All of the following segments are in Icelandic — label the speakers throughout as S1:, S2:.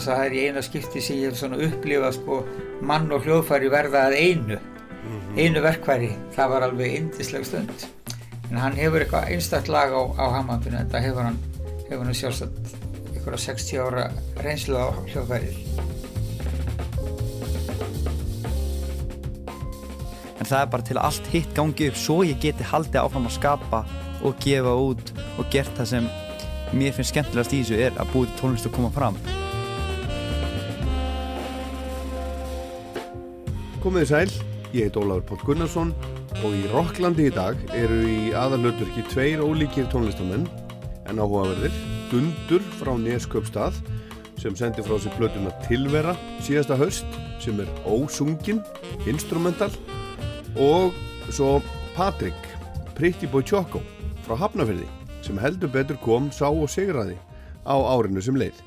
S1: vegna þess að það er í eina skipti sem ég hef svona upplifað sko mann og hljóðfæri verða að einu. Einu verkfæri, það var alveg indisleg stund. En hann hefur eitthvað einstaklega lag á, á Hammondinu en það hefur hann, hefur hann sjálfsagt ykkur á 60 ára reynslu á hljóðfærið.
S2: En það er bara til allt hitt gangi upp svo ég geti haldið áfram að skapa og gefa út og gert það sem mér finnst skemmtilegast í þessu er að búið tónlist að koma fram
S3: Komið sæl, ég heit Ólafur Póll Gunnarsson og í Rocklandi í dag eru í aðalauturki tveir ólíkir tónlistamenn en áhugaverðir Gundur frá Nesköpstað sem sendi frá sér plötuna Tilvera síðasta haust sem er ósungin, instrumental og svo Patrik Pretty Boy Choco frá Hafnafjörði sem heldur betur kom, sá og sigraði á árinu sem leið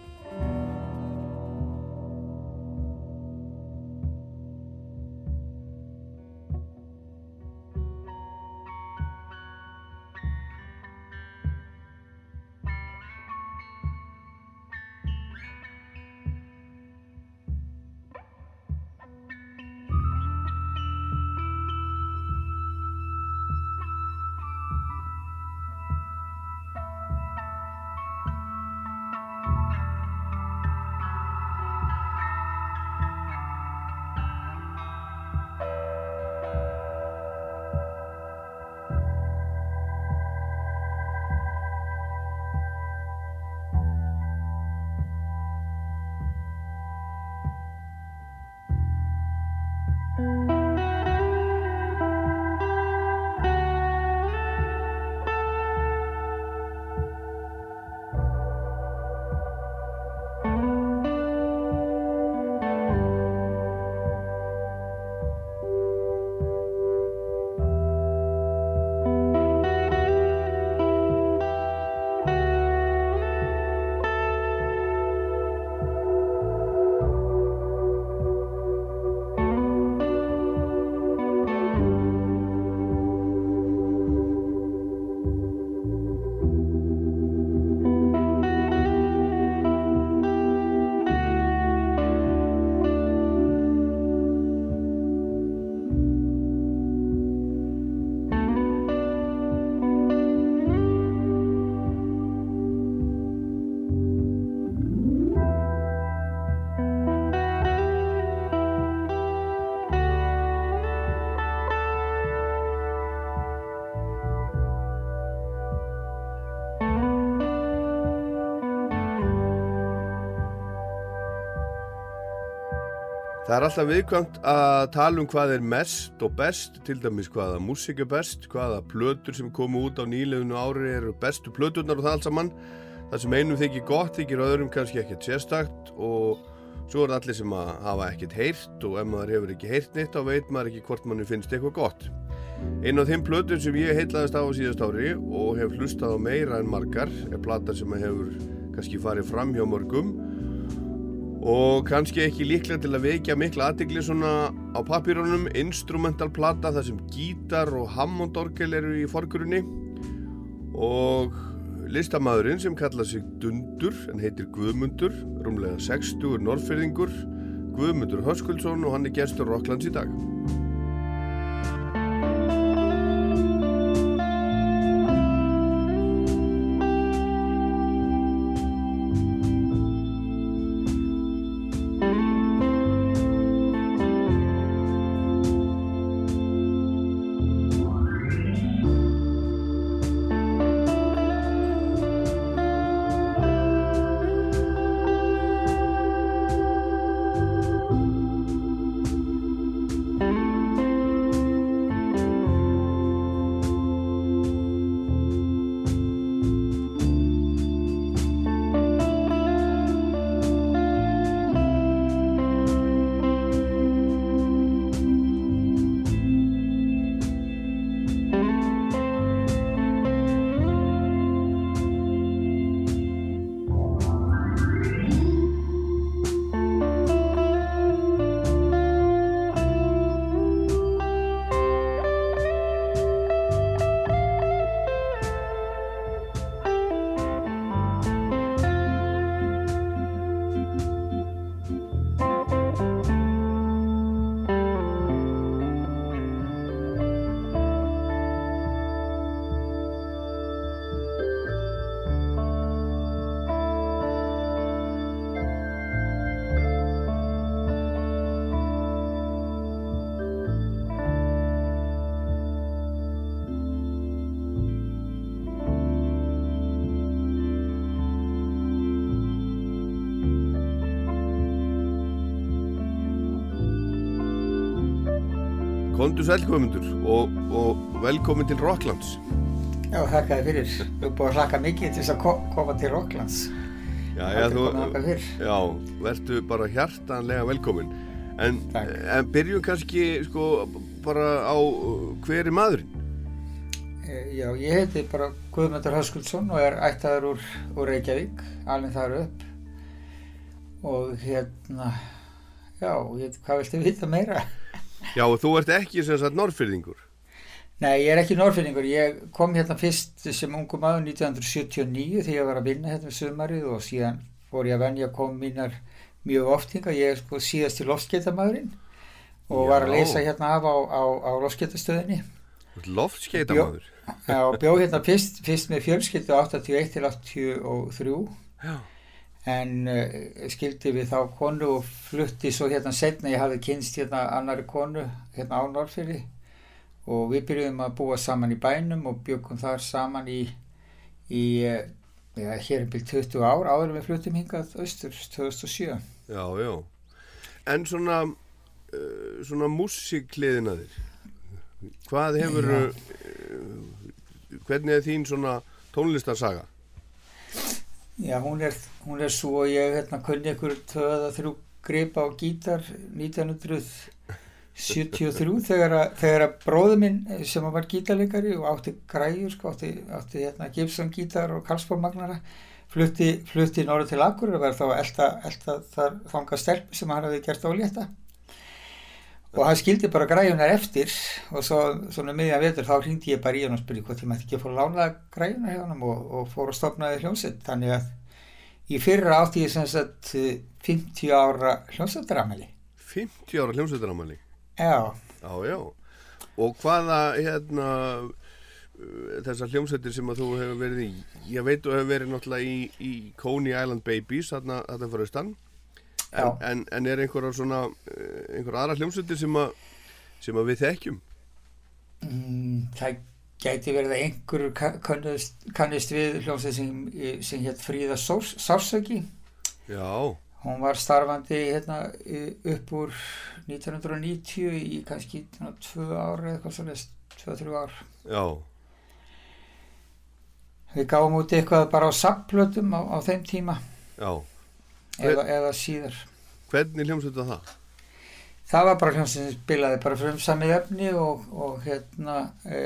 S3: Það er alltaf viðkvæmt að tala um hvað er mest og best, til dæmis hvaða músík er best, hvaða plötur sem komu út á nýlegunu ári eru bestu plöturnar og það allt saman. Það sem einum þykir gott þykir öðrum kannski ekkert sérstakt og svo er allir sem að hafa ekkert heyrt og ef maður hefur ekki heyrt neitt þá veit maður ekki hvort manni finnst eitthvað gott. Einn af þeim plötur sem ég heitlaðist á á síðast ári og hef hlustað á meira en margar er plata sem hefur kannski farið fram hjá mörgum og kannski ekki líklega til að vekja mikla aðdegli svona á papírunum instrumental plata þar sem gítar og hammondorgel eru í forgrunni. Og listamæðurinn sem kalla sig Dundur en heitir Guðmundur rúmlega 60 norðferðingur Guðmundur Höskuldsson og hann er gestur Rocklands í dag Kondur Sælkvömyndur og, og velkomin til Rocklands.
S1: Já, þakkaði fyrir. Þú er búin að hlaka mikið til þess að ko koma til Rocklands.
S3: Já, já, þú, já, verðu bara hjartanlega velkomin. En, en byrjum kannski sko bara á hver er maðurinn?
S1: Eh, Já, ég heiti bara Guðmundur Höskuldsson og er ættaður úr, úr Reykjavík, alveg þar upp. Og hérna, já, ég, hvað viltu vita meira?
S3: Já, og þú ert ekki sem sagt norrfyrðingur.
S1: Nei, ég er ekki norfinningur. Ég kom hérna fyrst sem ungu maður 1979 þegar ég var að vinna hérna við sumarið og síðan fór ég að venja að koma mínar mjög oft hinga. Ég er sko síðast til loftskeitamæðurinn og var að
S3: Já.
S1: leysa hérna af á, á, á Bjó-
S3: maður.
S1: Já, bjó hérna fyrst, fyrst með fjölskyldu 81 til 83
S3: Já.
S1: En uh, skildi við þá konu og flutti svo hérna setna. Ég hafði kynst hérna annari konu hérna á Norrfyrði og við byrjuðum að búa saman í bænum og byggum þar saman í, í eh, já, hér um byrj 20 ár áður við fluttum hingað austur 2007.
S3: Já, já. En svona, uh, svona músikliðina þér, hvað hefur, uh, hvernig er þín svona tónlistarsaga?
S1: Já, hún er, hún er svo ég hérna kunni ykkur töða þrjú gripa á gítar 1973 þegar að, þegar að bróður minn eh, sem var gítarleikari og átti græjur, sko, átti, átti hérna Gibson gítar og Karlsborg-magnara flutti, flutti norður til Akur og verði þá að elta, elta þar þanga stelpu sem hann hafði gert ólétta og hann skildi bara græjunar eftir og svo svona miðjan vetur þá hringdi ég bara í hann og spurði hvort ég mætti ekki að fóra lána græjunar hjá hann og, og fór að stopnaði hljómsett þannig að í fyrra átti ég sem sagt eh, 50 ára hljómsettaramæli
S3: 50 ára hljómsveitaramæli.
S1: já,
S3: Já, já. Og hvaða, hérna, uh, þessar hljómsveitir sem að þú hefur verið í, ég veit þú hefur verið náttúrulega í, í Coney Island Babies, þarna, þarna fyrir austan. En, en, en er einhverjar svona, uh, einhverjar aðra hljómsveitir sem sem að við þekkjum?
S1: mm, það gæti verið að einhverjur ka- kannist, kannist við hljómsett sem, sem hétt Fríða Sárs- Sársöki
S3: Já,
S1: hún var starfandi hérna í- upp úr 1990 í kannski svona, tvö ár eða eitthvað svolítið, tvö, þrjú ár.
S3: Já,
S1: við gáum út eitthvað bara á sapplötum á, á þeim tíma.
S3: Já.
S1: eða, eða síðar
S3: Hvernig hljómsveit var það?
S1: það var bara hljómsveit sem spilaði bara frumsamið efni og, og hérna e,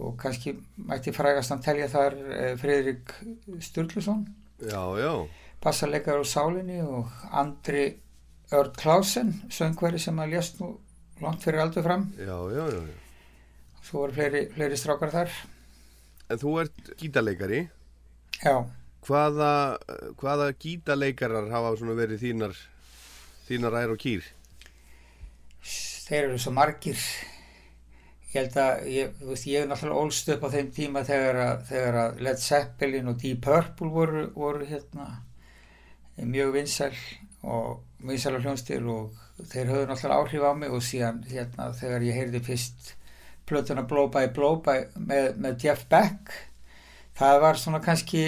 S1: og kannski mætti frægast að telja þar e, Friðrik Sturluson
S3: Já, já,
S1: bassarleikar á sálinni og Andri Örd Klausen söngveri sem að lést nú langt fyrir aldur fram
S3: já, já, já. já.
S1: svo voru fleiri, fleiri strákar þar
S3: En þú ert gítarleikari.
S1: já,
S3: Hvaða, hvaða gítarleikarar hafa verið þínar, þínar ær og kýr?
S1: þeir eru svo margir. Ég held að ég, veist, ég er náttúrulega ólst upp á þeim tíma þegar að, þegar að Led Zeppelin og Deep Purple voru, voru hérna. Mjög vinsæl og vinsæla hljónstil og þeir höfðu náttúrulega áhrif á mig og síðan hérna þegar ég heyrði fyrst plötuna Blow by Blow by, með, með Jeff Beck. Það var svona kannski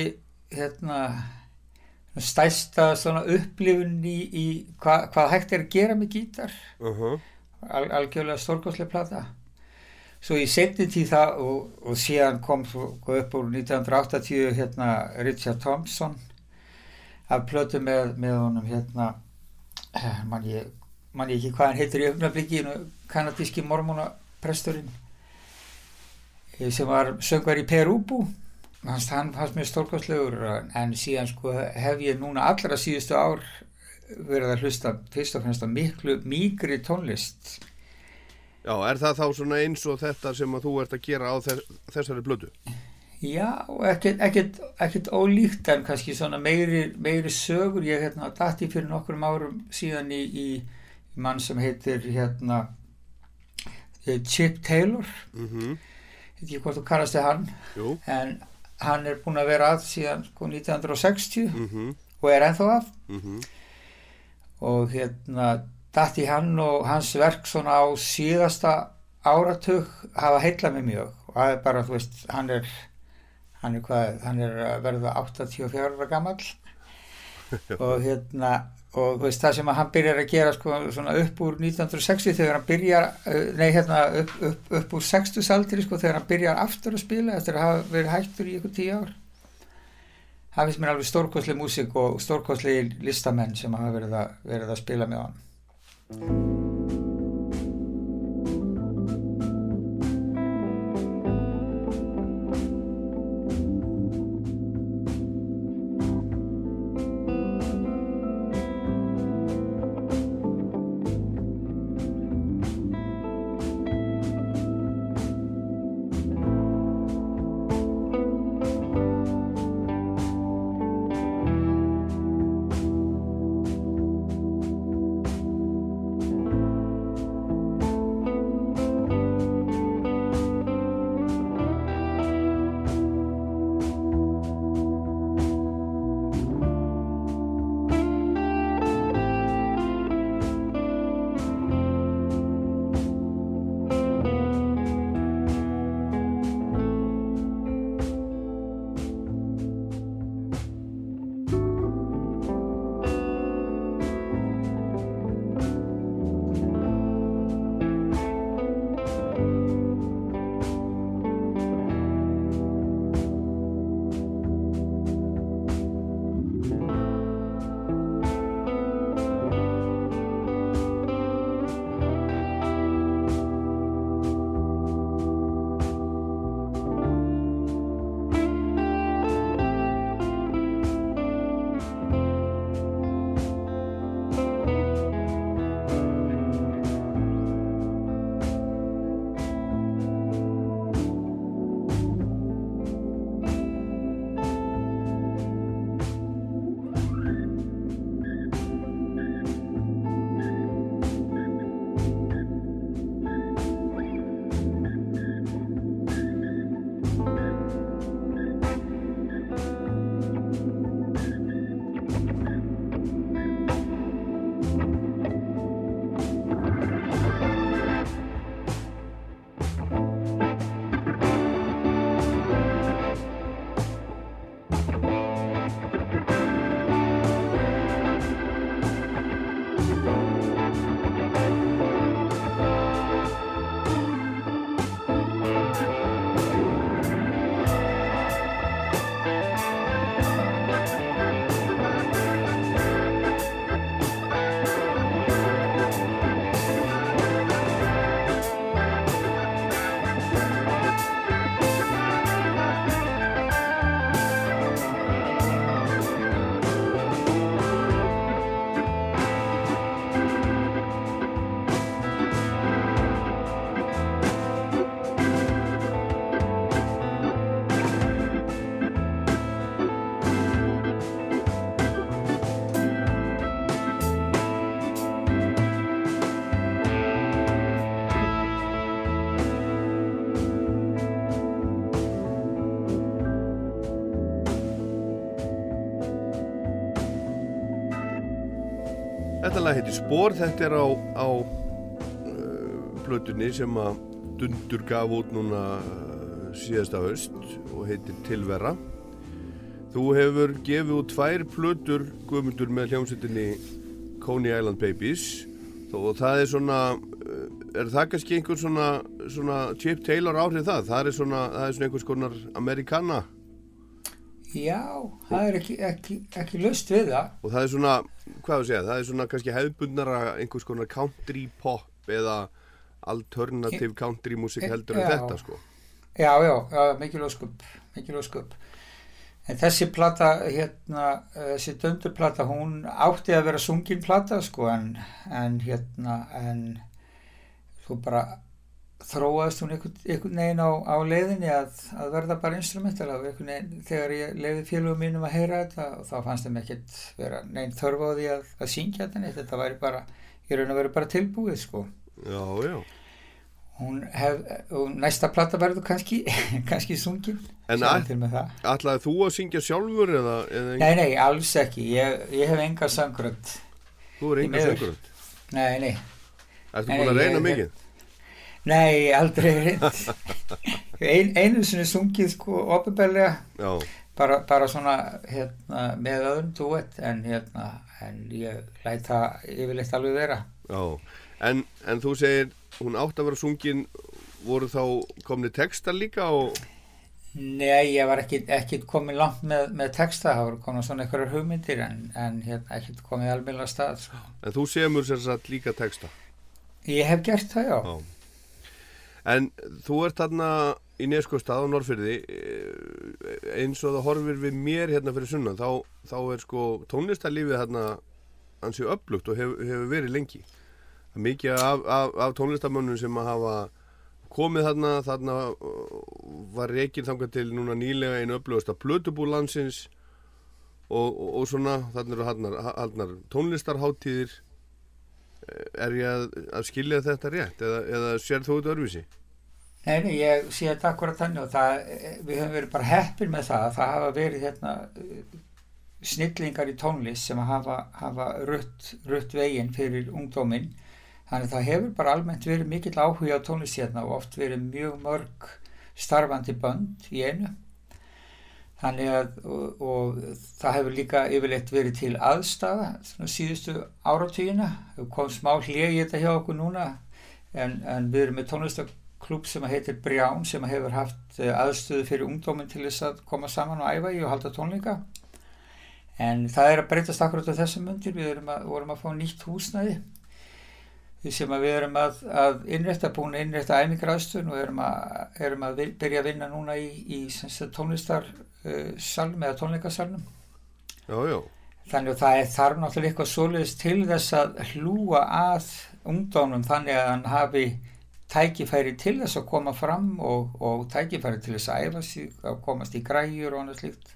S1: hérna stæsta svona upplifun í, í hva, hvað hægt er að gera með gítar.
S3: Uh -huh.
S1: al, algjörlega stórkostlega plata. Svo í setni tíð það og, og síðan kom svo upp úr 1980 hérna Richard Thompson af plötu með, með honum hérna eh, man ég, man ég ekki hvað hann heitir í öfnablíkinu kanadíski mormónapresturinn eh, sem var söngvar í Perúbú hann fannst mér stórkostlegur en síðan sko hef ég núna allra síðustu ár verið að hlusta fyrst og fremst á miklu mýgri tónlist
S3: Já, er það þá svona eins og þetta sem að þú ert að gera á þess, þessari blödu?
S1: Já, ekkert, ekkert, ekkert ólíkt en kannski svona meiri, meiri sögur ég hérna dætti fyrir nokkrum árum síðan í, í, í mann sem heitir hérna Chip Taylor
S3: Mm -hmm.
S1: veit ekki hvort þú kannast þið hann
S3: Jú.
S1: en hann er búinn að vera að síðan sko 1960
S3: Mm -hmm.
S1: og er ennþá að
S3: Mm -hmm.
S1: og hérna dætti hann og hans verk svona á síðasta áratug hafa heillað mig mjög og það er bara, þú veist, hann er hann er hvað, hann er verða 84 ára gamall og hérna og þú veist það sem að hann byrjar að gera sko svona upp úr 1960 þegar hann byrjar, uh, nei hérna upp, upp, upp úr 60 saldri sko þegar hann byrjar aftur að spila eftir að hafa verið hættur í ykkur tíu ár. Það finnst mér alveg stórkosli músík og stórkosli listamenn sem hafa verið að, verið að spila með hann
S3: Þetta lag heitir Spór, þetta er á, á uh, plötunni sem að Dundur gaf út núna uh, síðasta haust og heitir Tilvera. Þú hefur gefið út tvær plötur guðmundur með hljómsveitinni Coney Island Babies og það er svona, uh, er það kannski einhver svona, svona Chip Taylor áhrif það? Það er svona, það er svona einhvers konar amerikana?
S1: Já, það er ekki, ekki, ekki löst við það.
S3: Og það er svona, hvað þú segja, það er svona kannski hefðbundnara einhvers konar country pop eða alternative country músik heldur en þetta sko.
S1: Já, já, já mikil óskup, mikil óskup. En þessi plata, hérna, þessi döndurplata, hún átti að vera sungin plata, sko, en, en hérna, en svo bara þróaðist hún einhvern, veginn á, á leiðinni að, að verða bara instrumental þegar ég leiði félugum mínum að heyra þetta og þá fannst þeim ekkert vera neinn þörf á því að, að syngja þetta þetta væri bara, ég raun að vera bara tilbúið, sko.
S3: Já, já.
S1: Hún hef, og næsta plata verður kannski, kannski sungin,
S3: En. Ætlaði þú að syngja sjálfur eða, eða
S1: Nei, nei, alls ekki, ég, ég hef enga sangrönd,
S3: þú er enga söngur?
S1: nei, nei, Nei,
S3: búin að reyna
S1: ég-
S3: mikið?
S1: Nei, aldrei Ein, einu sinni sungið sko opinberlega,
S3: Já,
S1: bara, bara svona hérna, með öðrum duett, en hérna, en ég læt það yfirleitt alveg vera
S3: en, en þú segir hún átt að vera sungin voru þá komni textar líka og
S1: Nei, ég var ekki, ekki komin langt með, með texta, það voru komin svona einhverjar hugmyndir en, en hérna, ekki komin alveg að stað sko.
S3: en þú semur sér satt líka texta
S1: Ég hef gert það, já.
S3: Já. En þú ert þarna í Neskostad á Norrfyrði eins og það horfir við mér hérna fyrir sunnan þá, þá er sko tónlistarlífið hérna ansi upplugt og hef, hefur verið lengi. Mikið af, af, af tónlistarmönnum sem að hafa komið þarna þarna var reygin þangað til núna nýlega einu upplöðust að Plötubú landsins og, og, og svona þarna eru haldnar tónlistarháttíðir er ég að, að skilja þetta rétt? Eða, eða sér þú þetta örfisi?
S1: Nei, nei, ég sé þetta akkurat þannig og það, við höfum verið bara heppir með það það hafa verið hérna snillingar í tónlist sem hafa, hafa rutt, rutt veginn fyrir ungdóminn. Þannig að það hefur bara almennt verið mikill áhuga á tónlist hérna og oft verið mjög mörg starfandi bönd í einu Þannig að, og, og það hefur líka yfirleitt verið til aðstafa síðustu áratugina. Það kom smá hlið í þetta hjá okkur núna en, en við erum með tónlistaklub sem heitir Brján sem hefur haft eh, aðstöðu fyrir ungdóminn til þess að koma saman á æfa í og halda tónleika. En það er að breytast akkurat á þessum mundir. Við að, vorum að fá nýtt húsnæði sem við erum að, að innrætta búin að innrætta æmingraðstun og erum að, erum að byrja að vinna núna í, í tónlistarsalm eða tónleikasalnum. Þannig að það er þarf náttúrulega eitthvað svoleiðist til þess að hlúa að ungdónum þannig að hann hafi tækifæri til þess að koma fram og, og tækifæri til þess að æfa sig að komast í græjur og annað slíkt.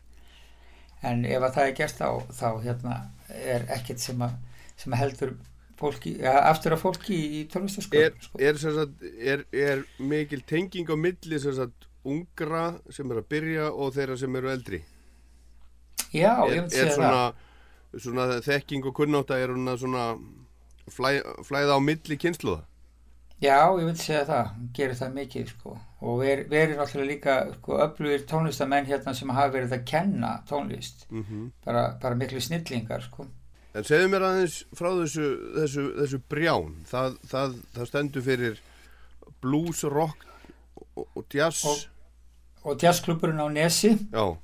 S1: En ef að það er gert þá, þá hérna, er ekkert sem, að, sem að heldur fólki, aftur af fólki í tónlistaskóla
S3: er, sko. er, er, er mikil tenging á milli sagt, ungra sem er að byrja og þeirra sem eru eldri.
S1: Já, ég myndi segja
S3: svona, það. svona þekking og kunnáta er svona flæ, flæða á milli kynsluða
S1: já, ég myndi segja það. Gerir það mikið sko. Og við erum náttúrulega líka sko, öflugir tónlistamenn hérna sem hafa verið að kenna tónlist. Mm -hmm. bara, bara miklu snillingar sko.
S3: En segðu mér aðeins frá þessu, þessu, þessu brján, það, það, það stendur fyrir blues, rock og, og jazz.
S1: Og, og jazzklubburinn á Nesi.
S3: Já.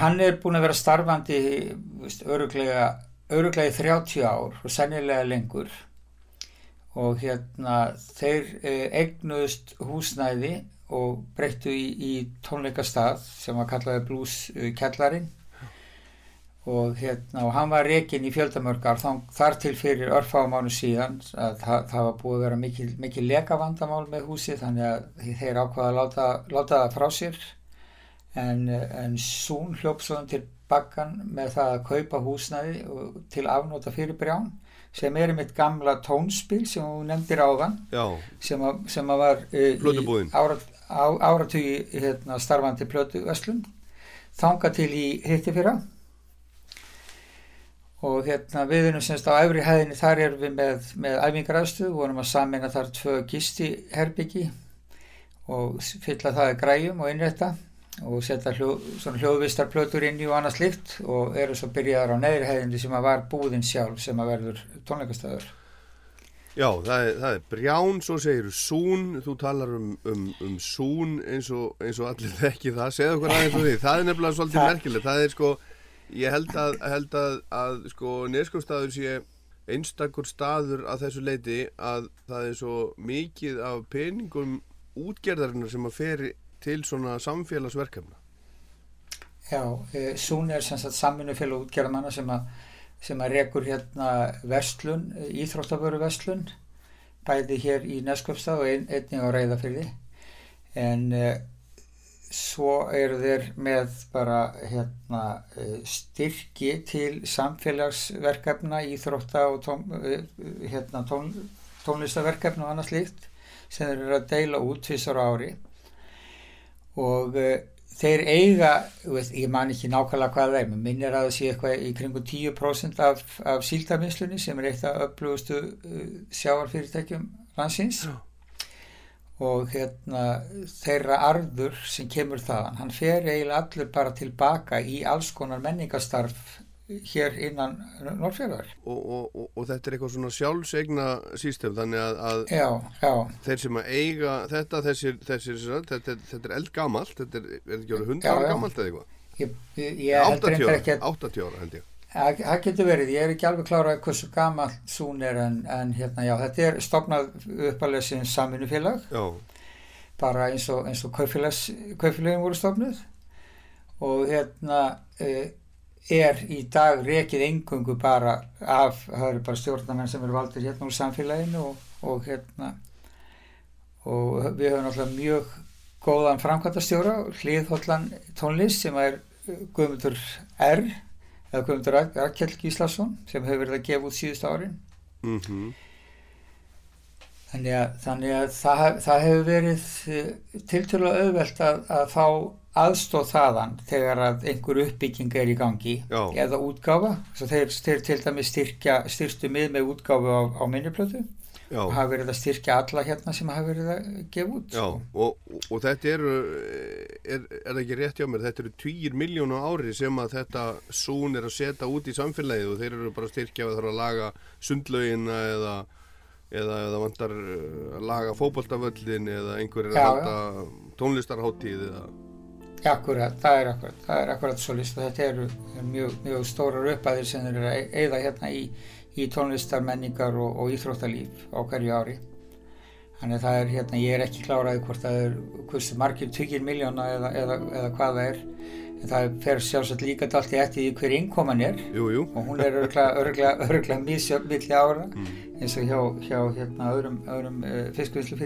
S1: Hann er búin að vera starfandi öruglega, í 30 ár og sennilega lengur. Og hérna þeir eh, egnuðust húsnæði og breyttu í, í tónleikastað sem var kallaði blues eh, kjallarinn og hérna og hann var reygin í fjöldamörgar þar til fyrir örfáum ánu síðan að það, það var búið að vera mikil, mikil lekavandamál með húsi þannig að þeir ákvaða að láta, láta það frá sér. En, en Sún hljóps svo til bakkan með það að kaupa húsnaði til afnóta fyrir brján sem er um eitt gamla tónspil sem hún nefndir áðan sem að, sem að var e, í áratugi hérna, starfandi plötu Öslund þanga til í hitti fyrra og hérna við erum semst á æfri hæðinni þar erum við með, með æfingaræðstu vorum að samina þar tvö gisti herbyggi og fylla það græjum og innrætta og setja hljó, hljóðvistarplötur inn í og annað slikt og eru svo byrjaðar á neðri hæðinni sem að var búðin sjálf sem að verður tónleikastöður
S3: Já, það er, það er brján, svo segir sún, þú talar um, um, um sún eins og, eins og allir þekki það, segð okkur aðeins og því, það er nefnilega svolítið merkilegt, það er sko ég held að, held að, að sko neskjófstaður sé einstakur staður að þessu leiti að það er svo mikið af peningum útgerðarinnar sem að feri til svona samfélagsverkefna.
S1: Já, e, Sún er sem sagt samfunnufélag útgerðamanna sem að sem að rekur hérna vestlun, íþróttaföru vestlun bæði hér í Neskjöfstað og ein, einnig á Reyðafyrði en e, svo eru þeir með bara hérna, eh, styrki til samfélagsverkefna íþrótta og tón, eh, hérna, tón, tónlistaverkefna og annað slíkt sem þeir eru að deila út tvisar ári. Og uh, þeir eiga, veist, ég man ekki nákvæmlega hvað það er, mér minnir að það sé eitthvað í kringu 10% af, af síldarminnslunni sem er eitt af öflugustu uh, sjáarfyrirtækjum landsins. Já og hérna þeirra arður sem kemur þaðan, hann fer eiginlega allur bara tilbaka í alls konar menningastarf hér innan Norrfjörðar.
S3: Og, og, og, og þetta er eitthvað svona sjálfsegna sístem þannig að, að
S1: Já, já,
S3: þeir sem að eiga þetta, þessir, þessir, þetta, þetta er eldgamalt, þetta er, er ekki orðið
S1: Já,
S3: hundar gamalt eða eitthvað?
S1: ég, ég, ég held
S3: 80
S1: reyndar
S3: ára,
S1: ekki að
S3: 80 ára held ég.
S1: Það getur verið, ég er ekki alveg klárað hversu gamall sún er en, en hérna já, þetta er stopnað uppalega sem samvinnufélag,
S3: Já,
S1: bara eins og, og kaufélagin voru stopnuð og hérna eh, er í dag rekið engungu bara af, það eru bara stjórnarmenn sem eru valdir hérna úr samfélaginu og, og hérna og við höfum náttúrulega mjög góðan framkvæmtastjóra, hlýðhóllan tónlist sem er Guðmundur R eða Guðmundur Rakel Gíslason sem hefur verið að gefa út síðust árin.
S3: Mhm,
S1: þannig að, þannig að það, það hefur verið tiltölulega auðvelt að, að fá aðstóð þaðan þegar að einhver uppbygging er í gangi
S3: Já.
S1: eða útgáfa. Þeir, þeir til dæmis styrkja styrstu mið með útgáfu á, á minniplötu
S3: já,
S1: og hafa verið að styrkja alla hérna sem hafa verið að gefa út
S3: já,
S1: sko.
S3: og, og þetta eru, er, er ekki rétt hjá mér, þetta eru 20 miljónu ári sem að þetta sún er að setja út í samfélagið og þeir eru bara að styrkja að það þarf að laga sundlaugina eða, eða, eða vantar uh, að laga fótboltavöllin eða einhver er
S1: Já,
S3: að halda tónlistarháttíð eða,
S1: Akkurat, það er akkurat, það er akkurat svo list og þetta eru mjög, mjög stórar uppæðir sem eru að eigða hérna í, í tónlistar, menningar og, og íþróttalíf á hverju ári. Þannig að það er hérna, ég er ekki kláraði hvort það er hversu margir tugir miljóna eða, eða, eða hvað það er. En það fer sjálfsagt líka dalt í eftir því hver innkoman er
S3: jú, jú,
S1: og hún er örgla, misjöfn milli ára eins og hjá, hjá hérna, öðrum, öðrum uh, fiskvinnslu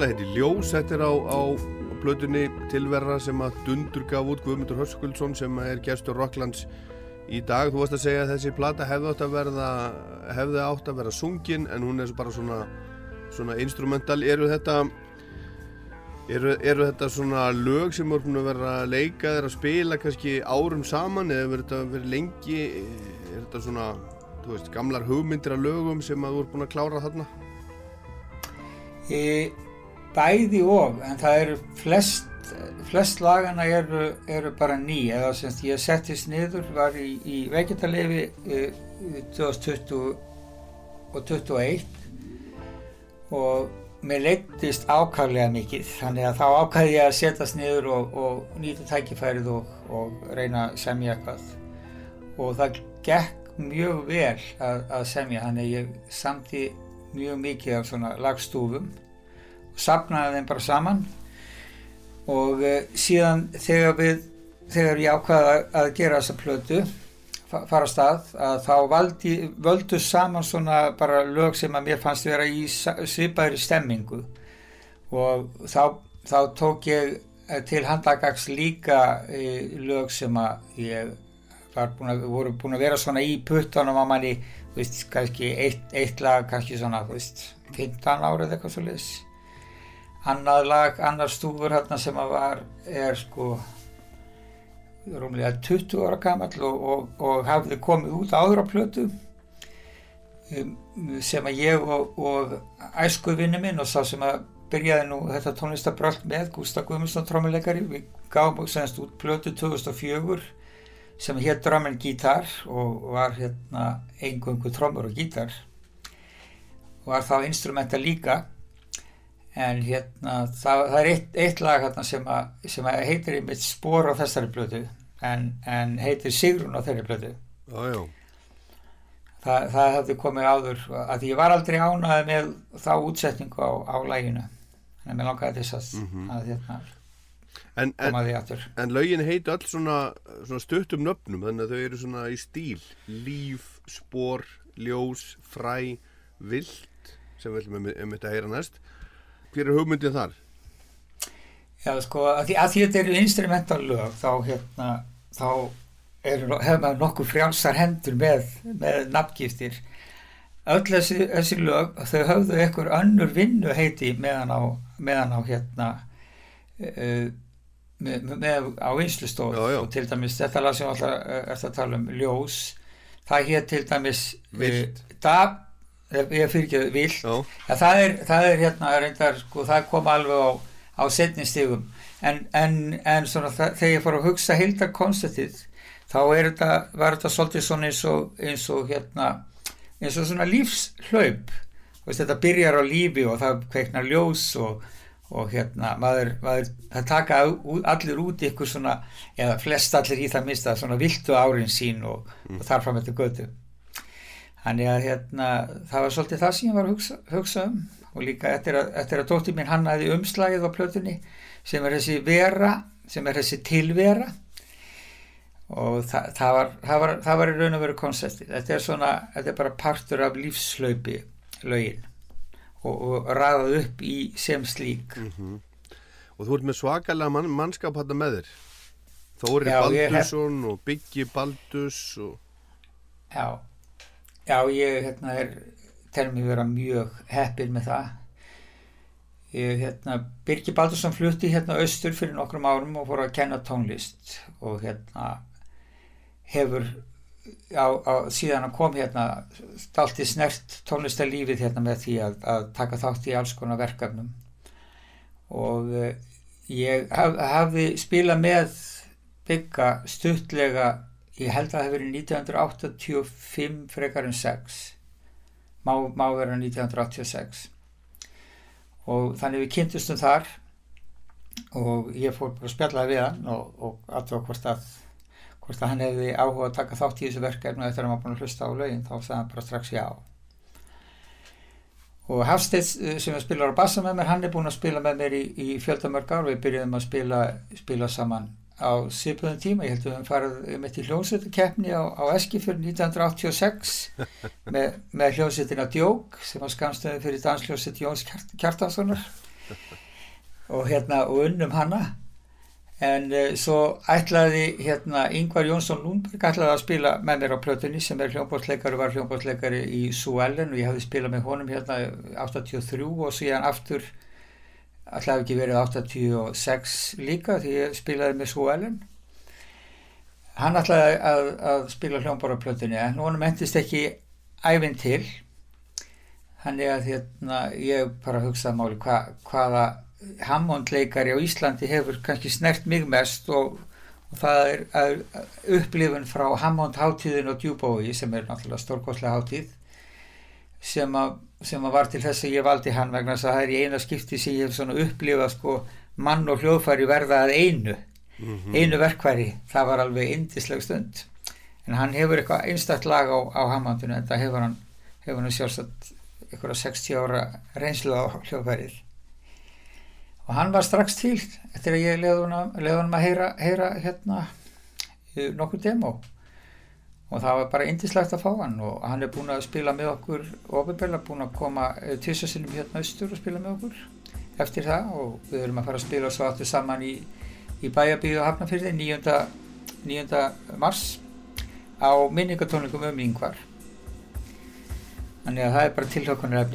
S1: fyrirtækjum.
S3: Þetta lag heitir Ljós, þetta er á, á blötunni Tilverra sem að Dundur gaf út Guðmundur Hörskuldsson sem er gestur Rocklands í dag. Þú varst að segja að þessi plata hefði átt að verða, hefði átt að vera sungin en hún er bara svona, svona instrumental. Eru þetta, eru, eru þetta svona lög sem voru að vera leikaðir að spila kannski árum saman eða verður þetta verið lengi, er þetta svona, þú veist, gamlar hugmyndir af lögum sem að voru búin að klára þarna?
S1: Í bæði og, en það eru flest, flest lagana eru, eru bara ný, eða semst ég settist niður, var í, í vegetalefi e, 2020 og 2021 og mér leittist ákvæmlega mikið, þannig að þá ákvæði ég að setjast niður og, og nýta tækifærið og, og reyna að semja eitthvað. Og það gekk mjög vel að, að semja, þannig að ég samti mjög mikið af svona lagstúfum sapnaði þeim bara saman. Og uh, síðan þegar við þegar ég ákvaði að, gera þessa plötu fa fara stað að þá valdi, völdu saman svona bara lög sem að mér fannst vera í svipaðri stemmingu. Og þá, þá tók ég eh, til handagags líka e, lög sem að ég var búin að, voru búin að vera svona í puttunum á manni þú veist, kannski eitt, eitt lag kannski svona, þú veist, 15 árið eitthvað svo leiðis annað lag, annar stúfur hérna sem að var, er sko rúmlega 20 ára gammal og, og, og hafði komið út áður á plötu um, sem að ég og, og æskuvinni minn og sá sem að byrjaði nú þetta tónlistabröld með Gustaf Guðmundsson trómuleikari, við gáum semst út plötu 2004 sem hétt Drömmen Gítar og var hérna einhverjum trómur og gítar. Og var þá instrumenta líka en hérna það, það er eitt, eitt lag hérna sem, að, sem að heitir í mitt spór á þessari blötu en, en heitir Sigrun á þeirri blötu
S3: Jájá
S1: það, það hefði komið áður að ég var aldrei ánaði með þá útsetningu á, á læginu en mér langaði þess að,
S3: mm -hmm.
S1: að hérna,
S3: en, en,
S1: koma því aftur.
S3: en lögin heiti öll svona, svona stuttum nöfnum þannig að þau eru svona í stíl. Líf, spór, ljós, fræ vilt sem við viljum um þetta að heyra næst hver er hugmyndið þar?
S1: Já sko að því að þetta eru instrumental lög þá hérna þá hefur maður nokkuð frjálsar hendur með, með nafngiftir. Öll þessi, þessi lög þau höfðu einhver önnur vinnu heiti meðan á, meðan á hérna uh, með, með á vinslustof og til dæmis þetta lag sem alltaf er að tala um ljós það hér til dæmis uh, það ég fyrir ekki vilt ja, það, er, það er hérna reyndar sko það kom alveg á, á setninstígum en, en, en svona það, þegar ég fór að hugsa heildar konceptið þá þetta, var þetta svolítið svona eins og, eins og hérna eins og svona lífshlaup. Þetta byrjar á lífi og það kveiknar ljós og, og hérna maður, maður, það taka allir út ykkur svona, eða flest allir í það mista svona viltu árin sín og, mm. og þarfram þetta götu þannig að hérna það var svolítið það sem ég var að hugsa, hugsa um og líka eftir að, eftir að dóttir mín hannaði umslagið á plötunni sem er þessi vera, sem er þessi tilvera og það, það, var, það, var, það var í raun og veru konceptið. Þetta er svona, þetta er bara partur af lífslaupi lögin og, og ræðað upp í sem slík.
S3: Mm -hmm. Og þú ert með svakalega man, mannskap hann með þér. Þóri Baldursson hef... og Byggi Baldus og...
S1: Já, já ég hérna er, tel mér vera mjög heppir með það. Ég, hérna, Birgi Baldursson flutti hérna austur fyrir nokkrum árum og fór að kenna tónlist og hérna hefur á, á, síðan að kom hérna dalti snert tónlistarlífið hérna með því að, að taka þátt í alls konar verkefnum og uh, ég haf, hafði spilað með bygga stuttlega ég held að það hefur verið 1985 frekar en 6 má, má vera 1986 og þannig við kynntustum þar og ég fór bara að spjallaði við hann og, og alltaf hvort að hvort að hann hefði áhuga að taka þátt í þessu verkefni eftir að var búin að hlusta á lögin þá sagði hann bara strax já. Og Hafstedt eh, sem spilar á bassa með mér hann er búin að spila með mér í, í fjöldamörg ár við byrjuðum að spila, spila saman á sýpuðum tíma ég held að við farið um eitt í hljómsveitukkeppni á, á Eskifjörn 1986 með, með hljómsveitina Djók sem var skamstöðin fyrir dansljómsveit Jóns Kjartanssonar. Og hérna og unnum hana. En uh, svo ætlaði hérna Yngvar Jónsson Lundberg ætlaði að spila með mér á plötunni sem er hljómbótsleikari og var hljómbótsleikari í Suellen. Og ég hafði spilað með honum hérna 83 og síðan aftur ætlaði ekki verið 86 líka því ég spilaði með Suellen hann ætlaði að, að spila hljómbóraplötunni en honum endist ekki æfinn til. Þannig að hérna, ég bara hugsaði máli hva, hvaða Hammondleikari á Íslandi hefur kannski snert mig mest og, og það er, er upplifun frá Hammond hátíðin og Djúbói sem er náttúrulega stórkoslega hátíð sem að, sem að var til þess að ég valdi hann vegna þess að það er í eina skipti sem ég hef svona upplifað sko mann og hljóðfæri verða að einu. Mm -hmm. einu verkværi, það var alveg indisleg stund. En hann hefur eitthvað einstaktt lag á, á Hammondinu en það hefur hann, hefur hann sjálfsagt eitthvað 60 ára reynslu á hljóðfærið. Og hann var strax til eftir að ég leði honum að heyra, heyra hérna nokkur demo og það var bara indislegt að fá hann og hann er búin að spila með okkur ofinbella, búin að koma tísasilum hérna austur og spila með okkur eftir það og við höfum að fara að spila svo aftur saman í, í bæjabíðu og hafnafyrði 9. 9. mars á minningatónleikum um yngvar þannig að það er bara tilhjókunar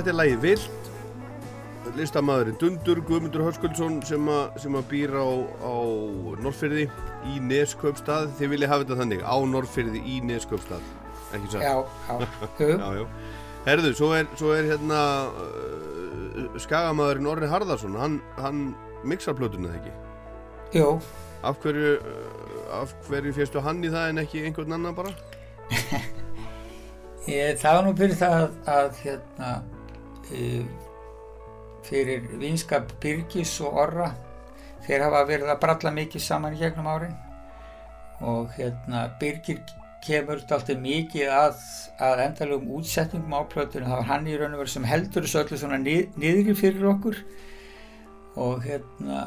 S3: Þetta er lagi Vilt listamæðurinn Dundur Guðmundur Hörskuldsson sem, sem að býra á, á Norrfyrði í Nesköpstað þið vilja hafa þetta þannig á Norrfyrði í Nesköpstað ekki svo?
S1: Já, já,
S3: já, já. Herðu, svo er, svo er hérna uh, skagamæðurinn Orri Harðarsson hann, hann mixar plötunni eða ekki?
S1: Jú
S3: Af hverju, uh, af hverju férstu hann í það en ekki einhvern annan bara?
S1: Ég, það var nú byrjað það að, að hérna fyrir vinskap Birgis og Orra. Þeir hafa verið að bralla mikið saman í gegnum árin. Og hérna Birgir kemur alltaf mikið að, að endalugum útsetningum á plötunum það var hann í raun og veru sem heldur þessu öllu svona nið, niðri fyrir okkur. Og hérna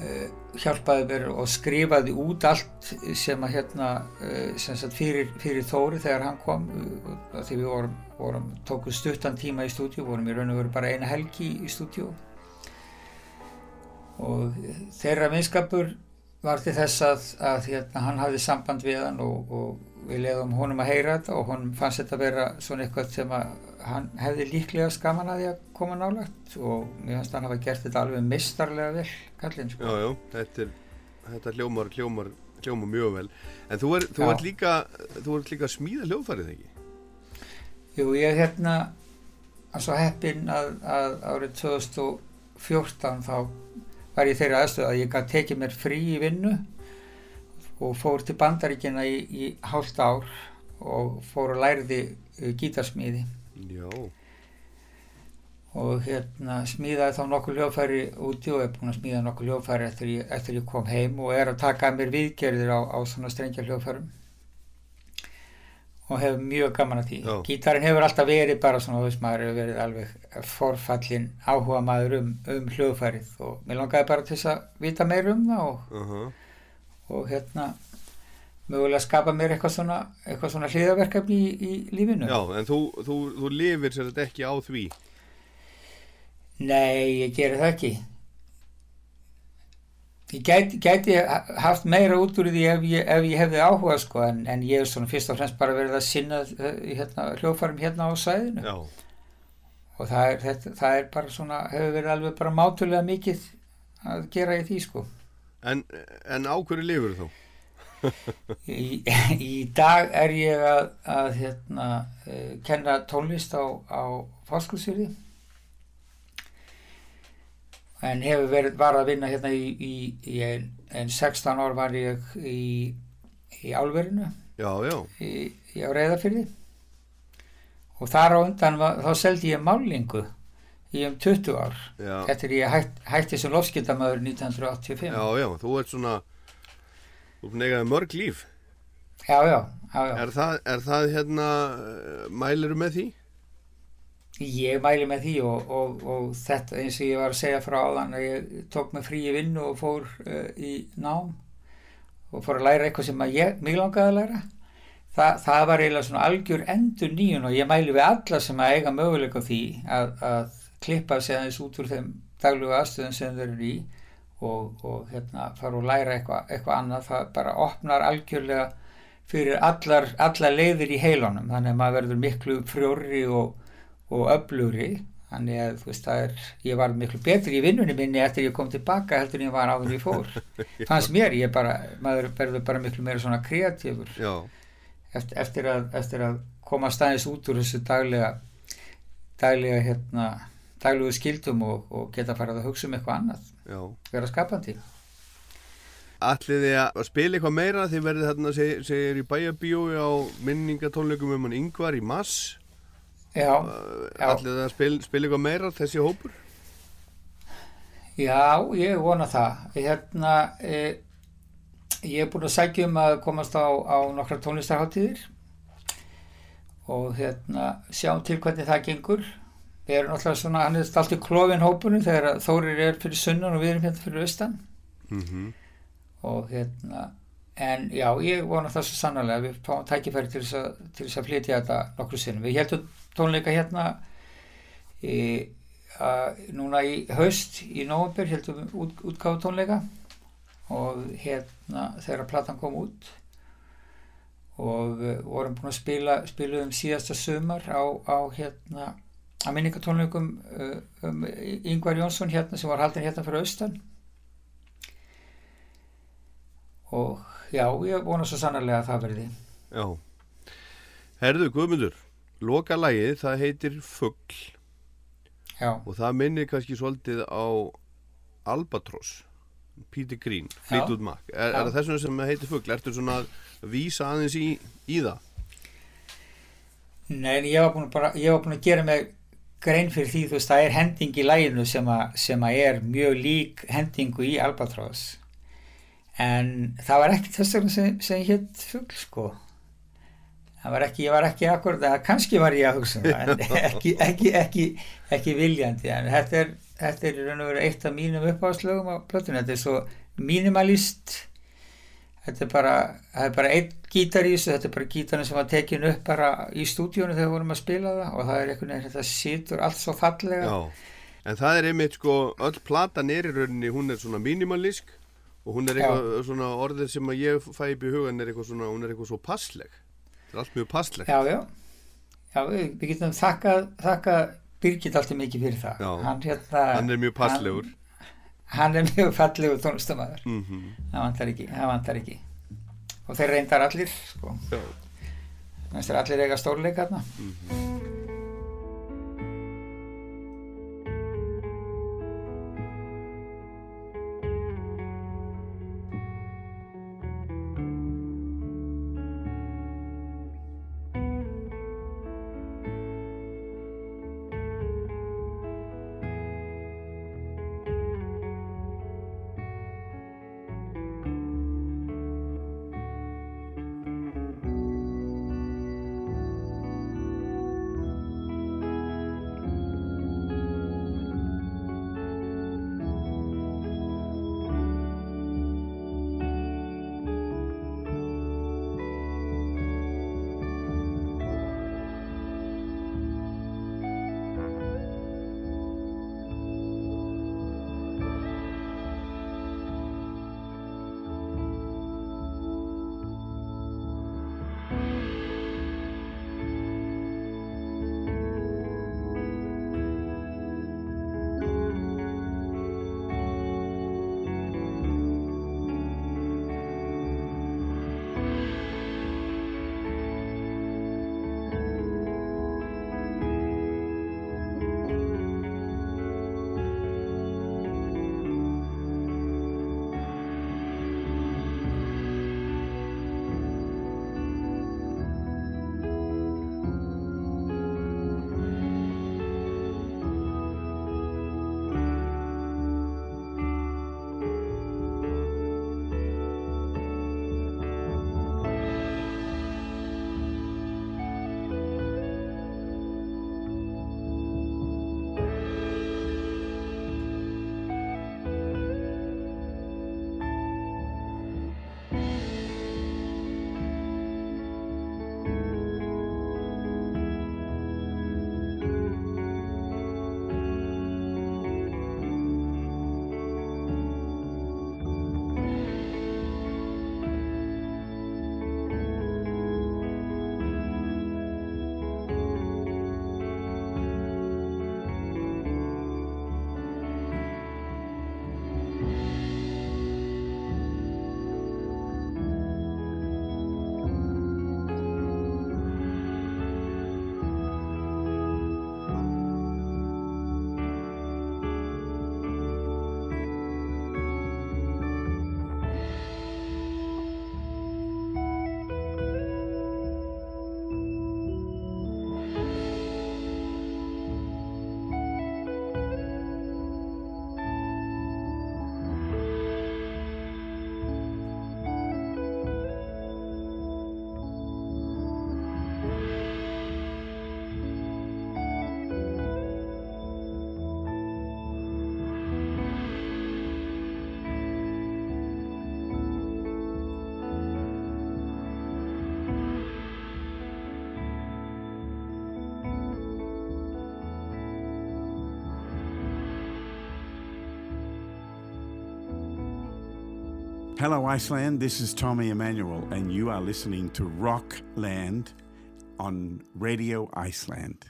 S1: uh, hjálpaði mér og skrifaði út allt sem að hérna uh, sem sagt fyrir, fyrir Þóri þegar hann kom uh, því við vorum, vorum tókuð stuttan tíma í stúdíu vorum í raun og veru bara eina helgi í stúdíu og þeirra minnskapur var til þess að, að hérna, hann hafði samband við hann og, og við leiðum honum að heyra þetta og honum fannst þetta að vera svona eitthvað sem að hann hefði líklega skaman að því að koma nálagt og mér fannst hann hafa gert þetta alveg mistarlega vel kallinn sko.
S3: Já, já, þetta, þetta hljómar, hljómar, hljómar mjög vel en þú ert er líka, er líka að smíða hljóðfærið ekki?
S1: Jú, ég er hérna að svo heppin að, að árið 2014 þá var ég þeirra aðstöð að ég gæti tekið mér frí í vinnu og fór til bandaríkina í, í hálft ár og fór að læriði uh, gítarsmíði
S3: Já.
S1: og hérna smíðaði þá nokkuð hljóðfæri úti og er búin að smíða nokkuð hljóðfæri eftir, eftir ég kom heim og er að taka að mér viðgerðir á, á svona strengja hljóðfærum og hefur mjög gaman að því
S3: Já.
S1: gítarin hefur alltaf verið bara svona þú veist maður hefur verið alveg forfallin áhuga maður um, um hljóðfærið og mér langaði bara til þess að vita meir um það og,
S3: Uh -huh.
S1: og hérna mögulega skapa mér eitthvað svona, eitthvað svona hliðaverkefni í, í lífinu
S3: Já, en þú, þú, þú lifir sér þetta ekki á því
S1: Nei, ég gerir það ekki ég gæti, gæti haft meira út úr því ef ég, ef ég hefði áhuga sko en, en ég er svona fyrst og fremst bara verið að sinna uh, hérna, hljóðfærum hérna á sæðinu
S3: Já,
S1: og það er, þetta, það er bara svona hefur verið alveg bara mátulega mikið að gera í því sko.
S3: En, en á hverju lifir þú?
S1: í, í dag er ég að, að hérna, uh, kenna tónlist á, á fáskursfyrði en hefur verið var að vinna hérna í, í, í en, en 16 ár var ég í, í álverinu
S3: Já, já,
S1: í, í á reyðafyrði og þar á undan var, þá seldi ég málingu í um 20 ár
S3: já,
S1: eftir ég hætt, hætti sem lofskildamöður 1985
S3: já, já, þú ert svona, þú negaði mörg líf.
S1: já, já, já, já.
S3: Er það, er það hérna, mæliru með því?
S1: Ég mæli með því og, og, og þetta eins og ég var að segja frá áðan að ég tók mig frí í vinnu og fór uh, í nám og fór að læra eitthvað sem ég, mig langaði að læra. Þa, það var eiginlega svona algjör endur nýjun og ég mæli við alla sem að eiga möguleika því að, að klippa sig aðeins út úr þeim daglegu aðstöðum sem þeir eru í og, og hérna fara og læra eitthvað, eitthvað annað. Það bara opnar algjörlega fyrir allar, allar leiðir í heilunum þannig að maður verður miklu frjóri og og öflugri. Þannig að þú veist það er ég var miklu betri í vinnunni minni eftir ég kom tilbaka heldur en ég var áður en ég fór. Fannst mér, ég bara, maður verður bara miklu meira svona kreatífur. Eftir, eftir, að, eftir að koma staðins út úr þessu daglega daglega hérna daglegu skildum og, og geta farað að hugsa um eitthvað annað,
S3: já.
S1: vera skapandi.
S3: Ætlið þið að spila eitthvað meira? Þið verðið þarna, seg, segir í bæjabíói á minningatónleikum um hann Yngvar í mass
S1: já, Já.
S3: Ætlið þið að spila, spila eitthvað meira þessi hópur?
S1: já, ég vona það hérna e, ég er búin að sækja um að komast á, á nokkra tónlistarháttíðir og hérna sjáum til hvernig það gengur við erum náttúrulega svona, hann er alltaf klófin hópunum þegar Þórir er fyrir sunnan og við erum hérna fyrir austan
S3: Mm
S1: og hérna en já, ég vona það svo sannlega að við fáum tækifæri til þess að, að flytja þetta nokkru sinnum. Við heldum tónleika hérna í, að, núna í haust í nóvember heldum út, útgáfu tónleika. Og hérna þegar platan kom út og vorum búin að spila spiluðum síðasta sumar á, á hérna að minningatónleikum uh, um Yngvar Jónsson hérna sem var haldin hérna fyrir austan. Og já, ég vona svo sannarlega að það verði.
S3: Já. Herðu Guðmundur, loka lagið það heitir Fugl.
S1: Já,
S3: og það minnir kannski svolítið á Albatross Peter Green, Fleetwood Mac. Er, er það þessum sem heitir Fugl? Ertu svona að vísa aðeins í, í það?
S1: Nei, ég var að, bara, ég var búin að gera mig grein fyrir því, þú veist, það er hending í læginu sem, a, sem að er mjög lík hendingu í Albatross. En það var ekki þess vegna sem, sem hétt fugl sko var ekki, ég var ekki akkur það kannski var ég að hugsa um það en ekki, ekki, ekki, ekki viljandi en þetta er, þetta er raun og veru eitt af mínum uppáðslögum á plötunum þetta er svo minimalist þetta er bara, það er bara einn gítar í þessu, þetta er bara gítarinn sem var tekin upp bara í stúdíónu þegar við vorum að spila það og það er einhvern veginn, þetta situr allt svo fallega.
S3: Já, en það er einmitt sko, öll platan er í rauninni, hún er svona minimalísk og hún er eitthvað svona orðið sem að ég fæ upp í hugan er eitthvað svona, hún er eitthvað svo passleg það er allt mjög passlegt.
S1: Já, já, já við, getum þakkað þakka Birgit alltaf mikið fyrir það. Hann, hérna,
S3: hann er mjög passlegur.
S1: hann, hann er mjög fallegur tónlistamæður
S3: mm -hmm.
S1: það vantar ekki, það vantar ekki. Og þeir reyndar allir sko.
S3: Já,
S1: þannig að allir eiga stórleikarna
S4: Hello, Iceland. This is Tommy Emmanuel, and you are listening to Rockland on Radio Iceland.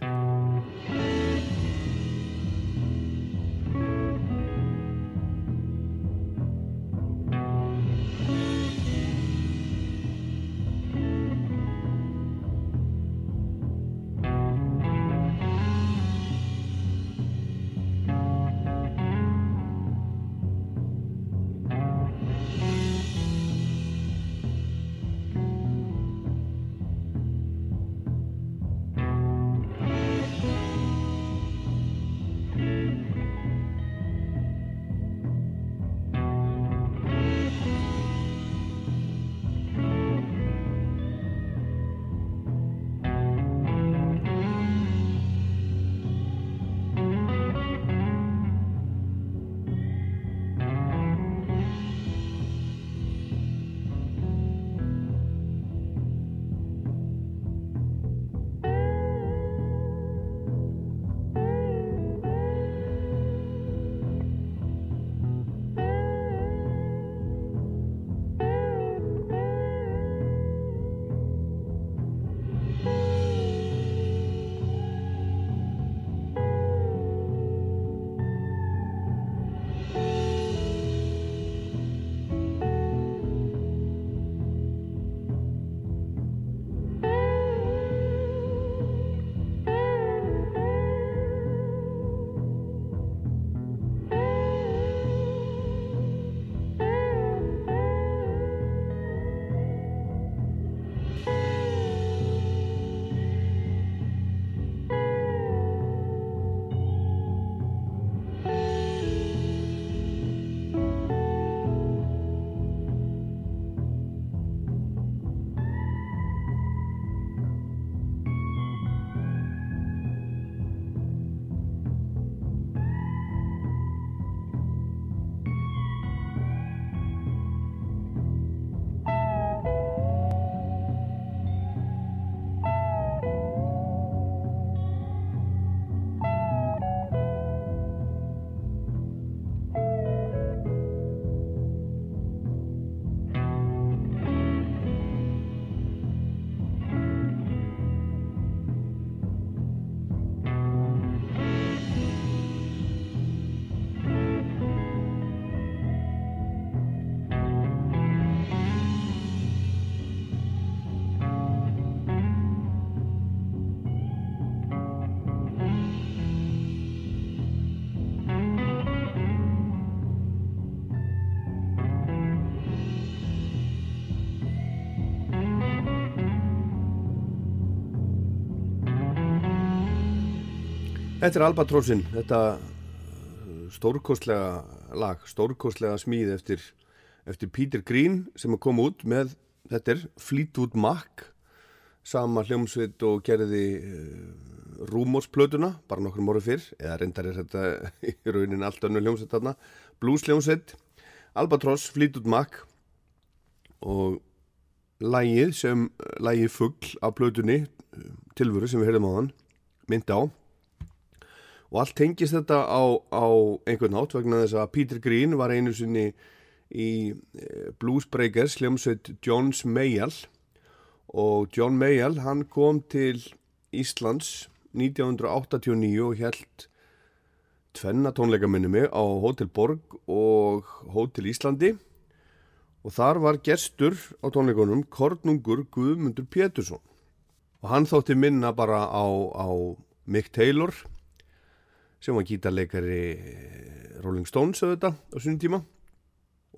S3: Þetta er Albatrossin, þetta uh, stórkostlega lag, stórkostlega smíð eftir, eftir Peter Green sem kom út með, þetta er Fleetwood Mac, sama hljómsveit og gerði uh, Rúmórsplötuna, bara nokkur morgu fyrr, eða reyndar er þetta í raunin allt önnu hljómsveit þarna, Blues hljómsveit, Albatross, Fleetwood Mac og lægið sem, lægið fuggl af plötunni, tilvöru sem við heyrðum á þann, myndi á og allt tengist þetta á, á einhvern nátt vegna þess að Peter Green var einu sinni í eh, Blues Breakers hljómsveit Johns Mayall. Og John Mayall hann kom til Íslands 1989 og held tvenna tónleika minni mig á Hotel Borg og Hotel Íslandi. Og þar var gestur á tónleikunum Kornungur Guðmundur Pétursson. Og hann þótti minna bara á, á Mick Taylor sem var gítarleikari eh, Rolling Stones auðvitað á svona tíma.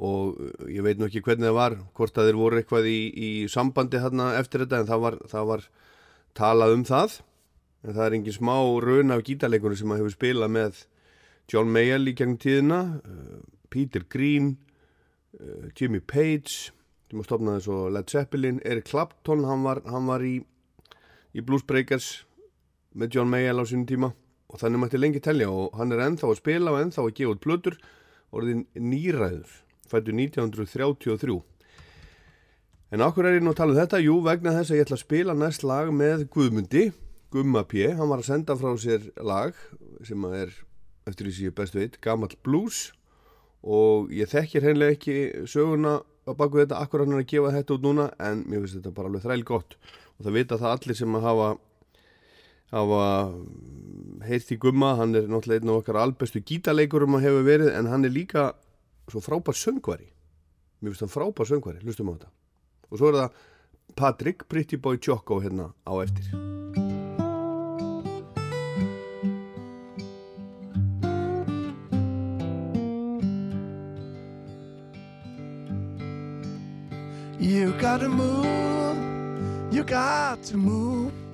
S3: Og eh, ég veit nú ekki hvernig það var hvort að þeir voru eitthvað í, í sambandi hérna eftir þetta en það var, það var talað um það. En það er engin smá raun af gítarleikunum sem að hefur spilað með John Mayall í gegnum tíðina uh, Peter Green Jimmy Page sem að stopnaði svo Led Zeppelin Eric Clapton, hann var, hann var í, í Blues Breakers með John Mayall á sínum tíma og þannig mætti lengi telja og hann er ennþá að spila og ennþá að gefa út blötur orðin nýræður, fættu 1933 en okkur er ég nú að tala um þetta? Jú vegna þess að ég ætla að spila næst lag með Guðmundi, Gumma P. Hann var að senda frá sér lag sem að er, eftir því sem ég bestu veit Gamal Blues. Og ég þekkir hennilega ekki söguna á baku þetta, akkur hann er að gefa þetta út núna en mér finnst þetta bara alveg þræl gott og það vita það allir sem að hafa hafa heirt í gumma, hann er náttúrulega einn af okkar albestu gítarleikurum að hefur verið en hann er líka svo frábær söngvari. Mér finnst hann frábær söngvari, hlustum á þetta. Og svo er það Patrick Pretty Boy Choco hérna á eftir.
S5: You gotta move, you got to move.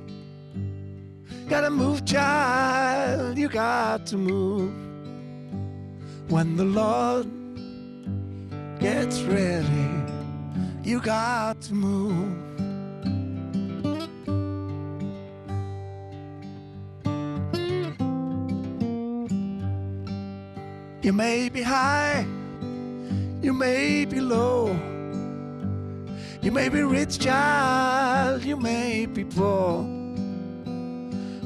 S5: You gotta move, child, you got to move. When the Lord gets ready, you got to move. You may be high, you may be low. You may be rich, child, you may be poor.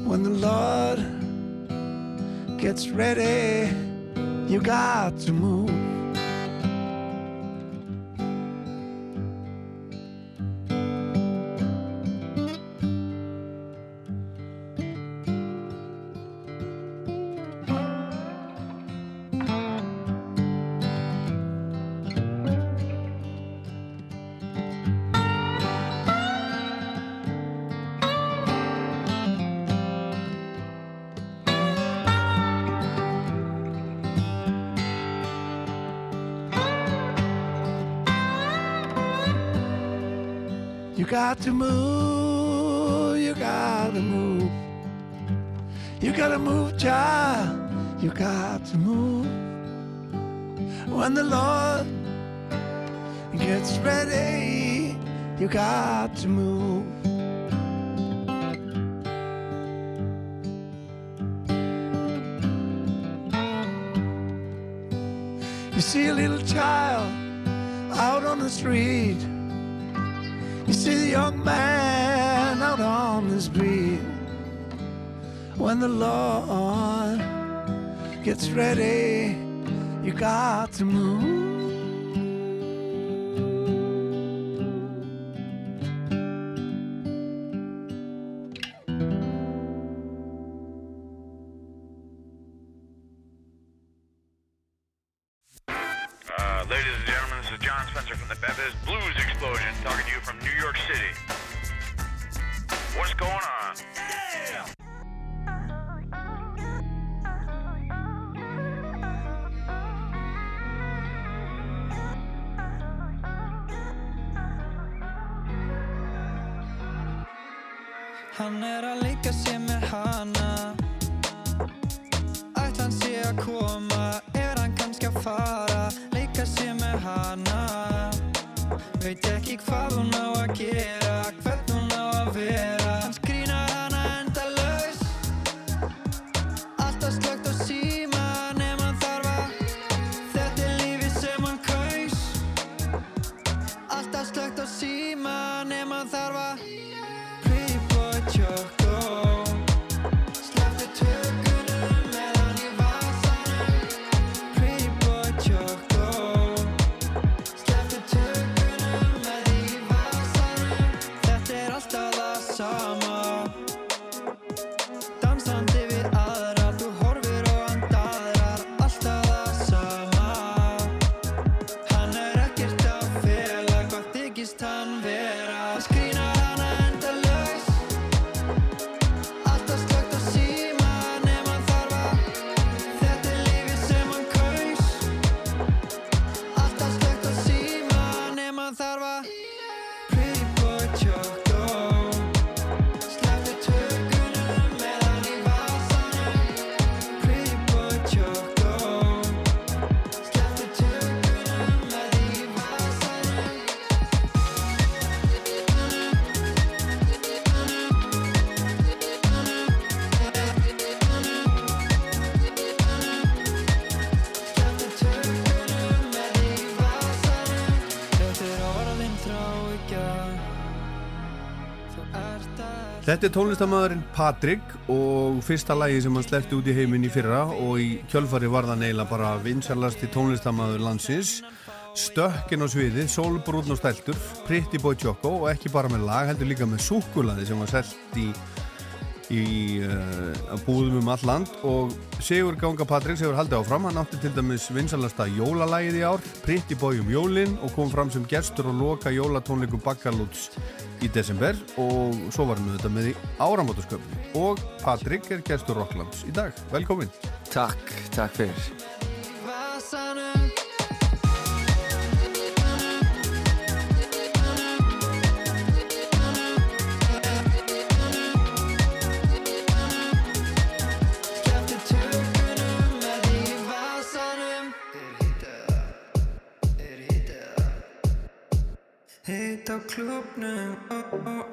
S5: When the Lord gets ready, you got to move. To move, you gotta move. You gotta move, child, you got to move. When the Lord gets ready, you got to move. You see a little child out on the street. You see the young man out on the beat When the Lord gets ready, you got to move.
S6: Þetta er
S3: tónlistamæðurinn Patrik og fyrsta lægi sem hann sleppti út í heiminn í fyrra og í kjölfari var það neila bara vinsarlasti tónlistamæður landsins. Stökkinn á sviði, Solbrún og Steltur Pretty Boy Choco og ekki bara með lag, heldur líka með Súkuladi sem var selgt í í uh, búðum um all land og Sigur Ganga Patrik Sigur haldi áfram, hann átti til dæmis vinsalasta jólalægið í ár, pritti bójum jólinn og kom fram sem gerstur og loka jólatónleikum Bakkalúts í desember og svo varum við þetta með í áramótasköpni og Patrik er gerstur Rokklands í dag, velkomin.
S7: Takk, takk fyrir.
S3: Mm-hmm.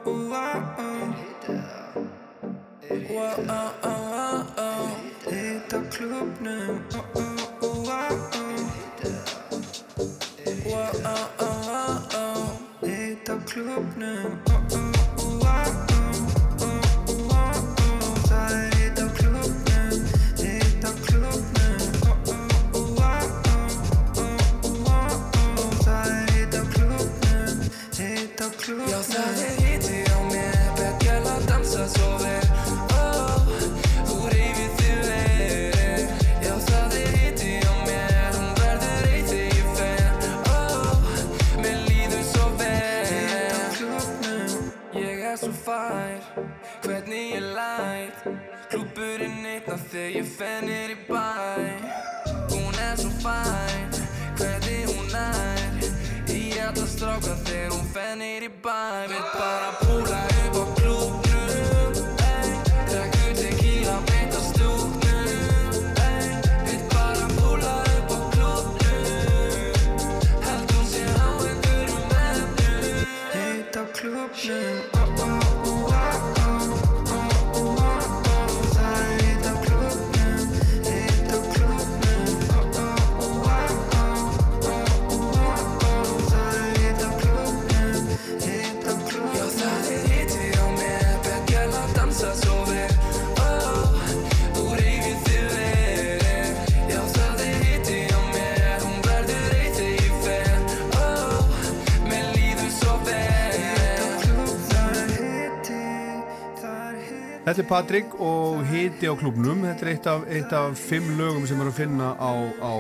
S3: Patrik og hiti á klubnum. Þetta er eitt af, eitt af fimm lögum sem er að finna á, á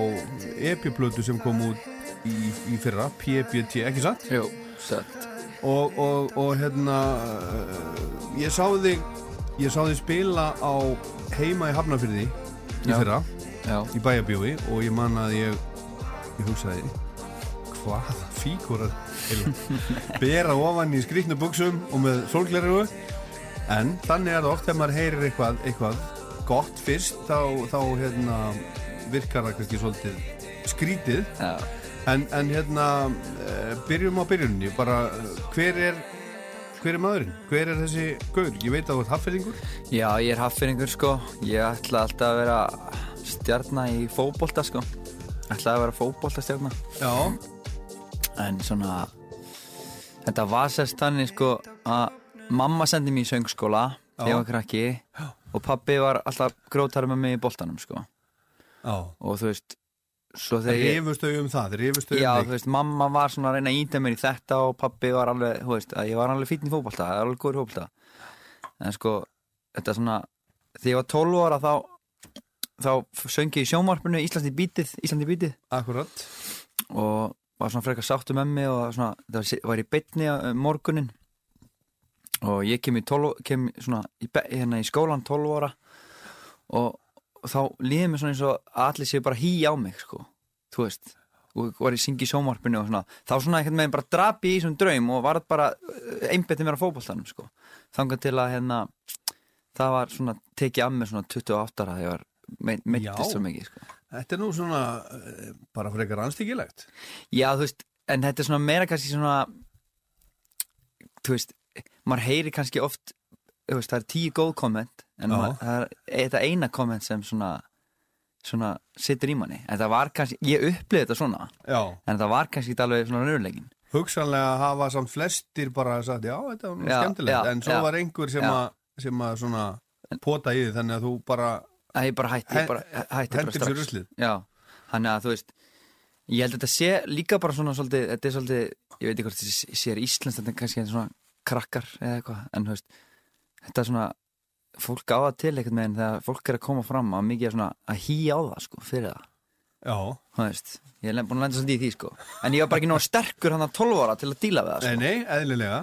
S3: epiplötu sem kom út í, í fyrra, PBT, ekki satt?
S7: Jú, satt.
S3: Og, og, og hérna, eh, ég sá þig, ég sá þig spila á heima í Hafnarfyrði í
S7: já,
S3: fyrra,
S7: já.
S3: í bæabjói og ég man að ég, ég hugsaði, hvaða fíkur að bera ofan í skriknu buksum og með solgleru en þannig er það oft þegar maður heyrir eitthvað, eitthvað gott fyrst þá, þá hérna, virkar það kannski svolítið skrítið
S2: Já.
S3: en, en hérna, eh, byrjum á byrjunni bara eh, hver er hver er maðurinn? Hver er þessi gaur? Ég veit að þú ert haffeyringur
S2: Já, ég er haffeyringur sko ég ætla alltaf að vera stjarnar í fókbólta sko ætla að vera fókbólta stjarnar
S3: Já
S2: en svona þetta var sérst þannig sko að mamma sendi mér í söngskóla þegar ég var krakki og pabbi var alltaf grótar með mig í boltanum sko. Og þú veist
S3: þau um það, rifust þau
S2: Já,
S3: um
S2: þú
S3: þig
S2: veist, mamma var svona að reyna að íta mér í þetta og pabbi var alveg, þú veist, að ég var alveg fítinn í fótbolta, það er alveg góður í fótbolta. En sko, þetta svona þegar ég var 12 ára þá þá söngi ég í sjónvarpinu Íslandi bítið, Íslandi bítið.
S3: Akkurat.
S2: Og var svona frekar sáttu með mig og svona, það var, var í bytni morgunin og ég kem í 12, kem svona í, hérna í skólan 12 ára og, þá líði mér svona eins og að allir séu bara hí á mig sko, þú veist og var ég að syngja í sjónvarpinu og svona. Þá svona einhvern veginn bara drapi í þessum draum og var bara einbetið mér á fótboltanum sko. Þangað til að hérna það var svona tekið af mér svona 28 ára þegar ég var meittist svo mikið sko.
S3: Þetta er nú svona uh, bara frekar anstíkilegt
S2: Já, þú veist, en þetta er svona meira kannski svona þú veist, maður heyri kannski oft veist, það er tíu góð komment en maður, það er þetta eina komment sem svona svona situr í manni, en það var kannski ég upplifði þetta svona,
S3: Já.
S2: en það var kannski alveg svona raunlegin
S3: Hugsanlega hafa samt flestir bara sagt já, þetta var
S2: Já,
S3: skemmtilegt. en svo
S2: já.
S3: var einhver sem að sem að svona pota í því þannig að þú bara
S2: að ég bara hætti, ég bara hætti bara
S3: hendir sér
S2: Já, þannig að þú veist ég held að þetta sé líka bara svona svolítið, þetta er svolítið, ég veit ekki hvort þetta sé er íslenskt, þetta er kannski svona krakkar eða eitthvað, en veist þetta er svona, fólk á það til eitthvað með en þegar fólk er að koma fram að mikið er svona að hýja á það sko, fyrir það. Veist, ég er búin að lenda svolítið í því sko. En ég var bara ekki náða sterkur hann að 12 ára til að díla við það
S3: nei,
S2: sko.
S3: nei, eðlilega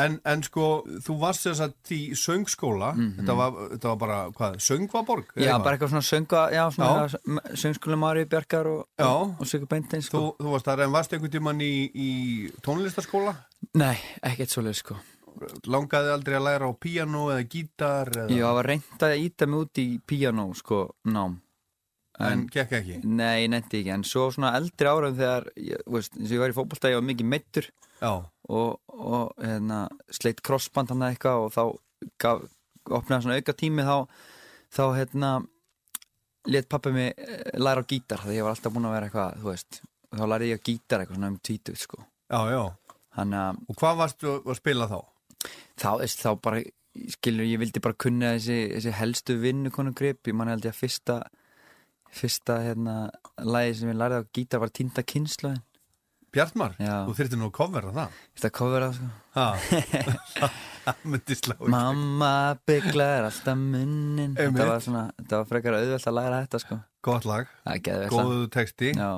S3: en, en sko, þú varst þess að í söngskóla, þetta, var, þetta var bara hvað, söngvaborg?
S2: Já, bara eitthvað svona sönga, já, svona
S3: Já.
S2: söngskóla Mari Bjarkar og, og, og Sigur Beintein sko.
S3: Þú, þú varst þar en varst einhvern tímann í, í tónlistaskóla?
S2: Nei, ekkert svolítið sko
S3: Langaði aldrei að læra á píano eða gítar eða,
S2: Já, það var reynd að íta mig út í píanó, sko, nám.
S3: en gekk ekki?
S2: Nei, nefndi ekki, en svo svona eldri árum þegar, ég, veist, eins og ég var í fótbolta, ég var mikið meittur og, og hérna, sleitt crossband hann eitthvað og þá gaf, opnaði svona auka tími þá, þá hérna, let pappi mig eh, læra á gítar, þegar ég var alltaf búin að vera eitthvað, veist, þá lærði ég á gítar eitthvað svona um tvítuð, sko.
S3: Og hvað varstu að spila þá?
S2: þá, þá bara, skilur, ég vildi bara kunna þessi, þessi helstu vinnukonu grip, ég man held ég að fyrsta fyrsta hérna lagi sem ég lærði á gítar var Týnda kynnslóðin
S3: Bjartmar?
S2: Já.
S3: Þú þyrfti nú að covera það.
S2: Þetta cover það sko?
S3: Það myndi slá í.
S2: Mamma bygglar alltaf munnin. Þetta var svona, þetta var frekar auðvelt að læra þetta sko.
S3: Gott lag,
S2: er
S3: góðu texti.
S2: Já,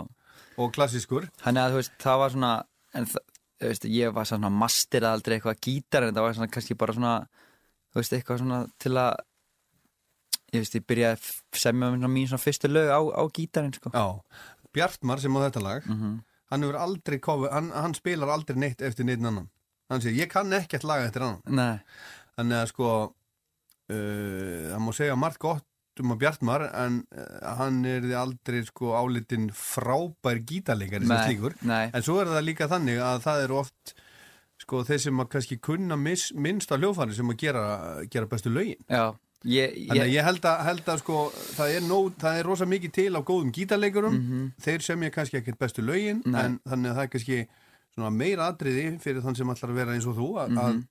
S3: og klassískur.
S2: Þannig að þú veist, það var svona en það, veist, ég var svona master aldrei eitthvað gítar en það var svona kannski bara svona þú veist, eitthvað svona til að ég veist, ég byrjaði að semja mín svona fyrstu lög á, á gítarinn sko.
S3: Já, Bjartmar sem á þetta lag.
S2: Mhm.
S3: Hann aldrei hann, hann spilar aldrei neitt eftir neitt annan. Hann segir, ég kann ekkert laga eftir annan.
S2: Nei,
S3: þannig að sko uh, það má segja margt gott um að Bjartmar en uh, hann er aldrei sko álitinn frábær gítarleikari sem slíkur.
S2: nei.
S3: En svo er það líka þannig að það eru oft sko þeir sem að kannski kunna minnst á hljófari sem að gera, gera bestu lögin.
S2: Já, ég,
S3: Þannig að
S2: ég,
S3: ég held að, held að sko, það er, er rosa mikið til á góðum gítarleikurum,
S2: Mhm.
S3: þeir sem ég kannski ekkert bestu lögin,
S2: Nei.
S3: en þannig að það er kannski svona meira atriði fyrir þann sem ætlar að vera eins og þú, að, að,
S2: Mhm.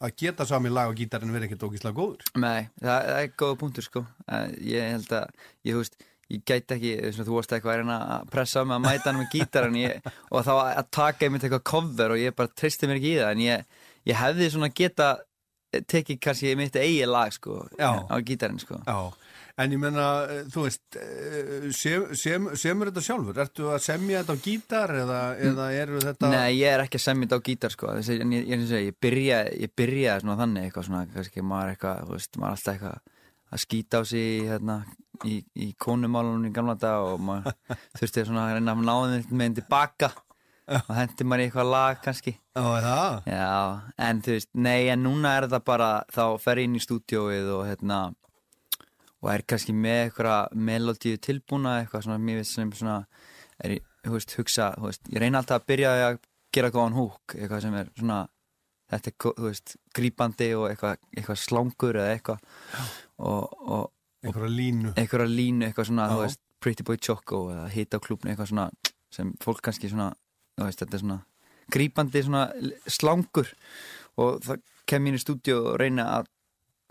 S3: að geta sami lag á gítarinn verið ekkert ógíslega góður.
S2: nei, það, það er góða punktur sko Ég held að, ég veist ég gæti ekki, veist, þú varst eitthvað að pressa mig að mæta hann með gítarinn ég, og þá að taka einmitt eitthvað cover og ég bara treysti mér ekki í það en ég, ég hefði svona geta tekið kannski mitt eigi lag sko
S3: Já.
S2: á gítarinn sko
S3: Já, en ég menna, eh, þú veist, eh, sem, sem, semur þetta sjálfur? Ertu að semja þetta á gítar eða, eða eru þetta...
S2: Nei, ég er ekki að semja þetta á gítar sko Þessi, en ég, ég, ég, ég byrja ég byrjaði svona þannig eitthvað svona kannski maður eitthvað, þú veist, maður alltaf eitthvað að skýta á sig hérna, í, í konumálunum í gamla dag og maður þurfti svona að reyna að náða með einn tilbaka og maður í eitthvað lag kannski
S3: það?
S2: Já, en þú veist, nei, en núna er það bara þá fer ég inn í stúdióið og hérna og er kannski með eitthvað melodíu tilbúna eitthvað svona mér veist sem svona er, þú veist, hugsa, þú veist, ég reyna alltaf að byrja að gera góðan húk eitthvað sem er svona þetta er, þú veist, grípandi og eitthvað, eitthvað slangur eða eitthvað og, og
S3: einhverja línu
S2: einhverja línu, eitthvað svona,
S3: Já.
S2: þú veist Pretty Boy Choco eða hita á klúbni, eitthvað svona sem fólk kannski svona, veist, þetta er svona grípandi svona slangur og það kem ég í stúdíu og reyna að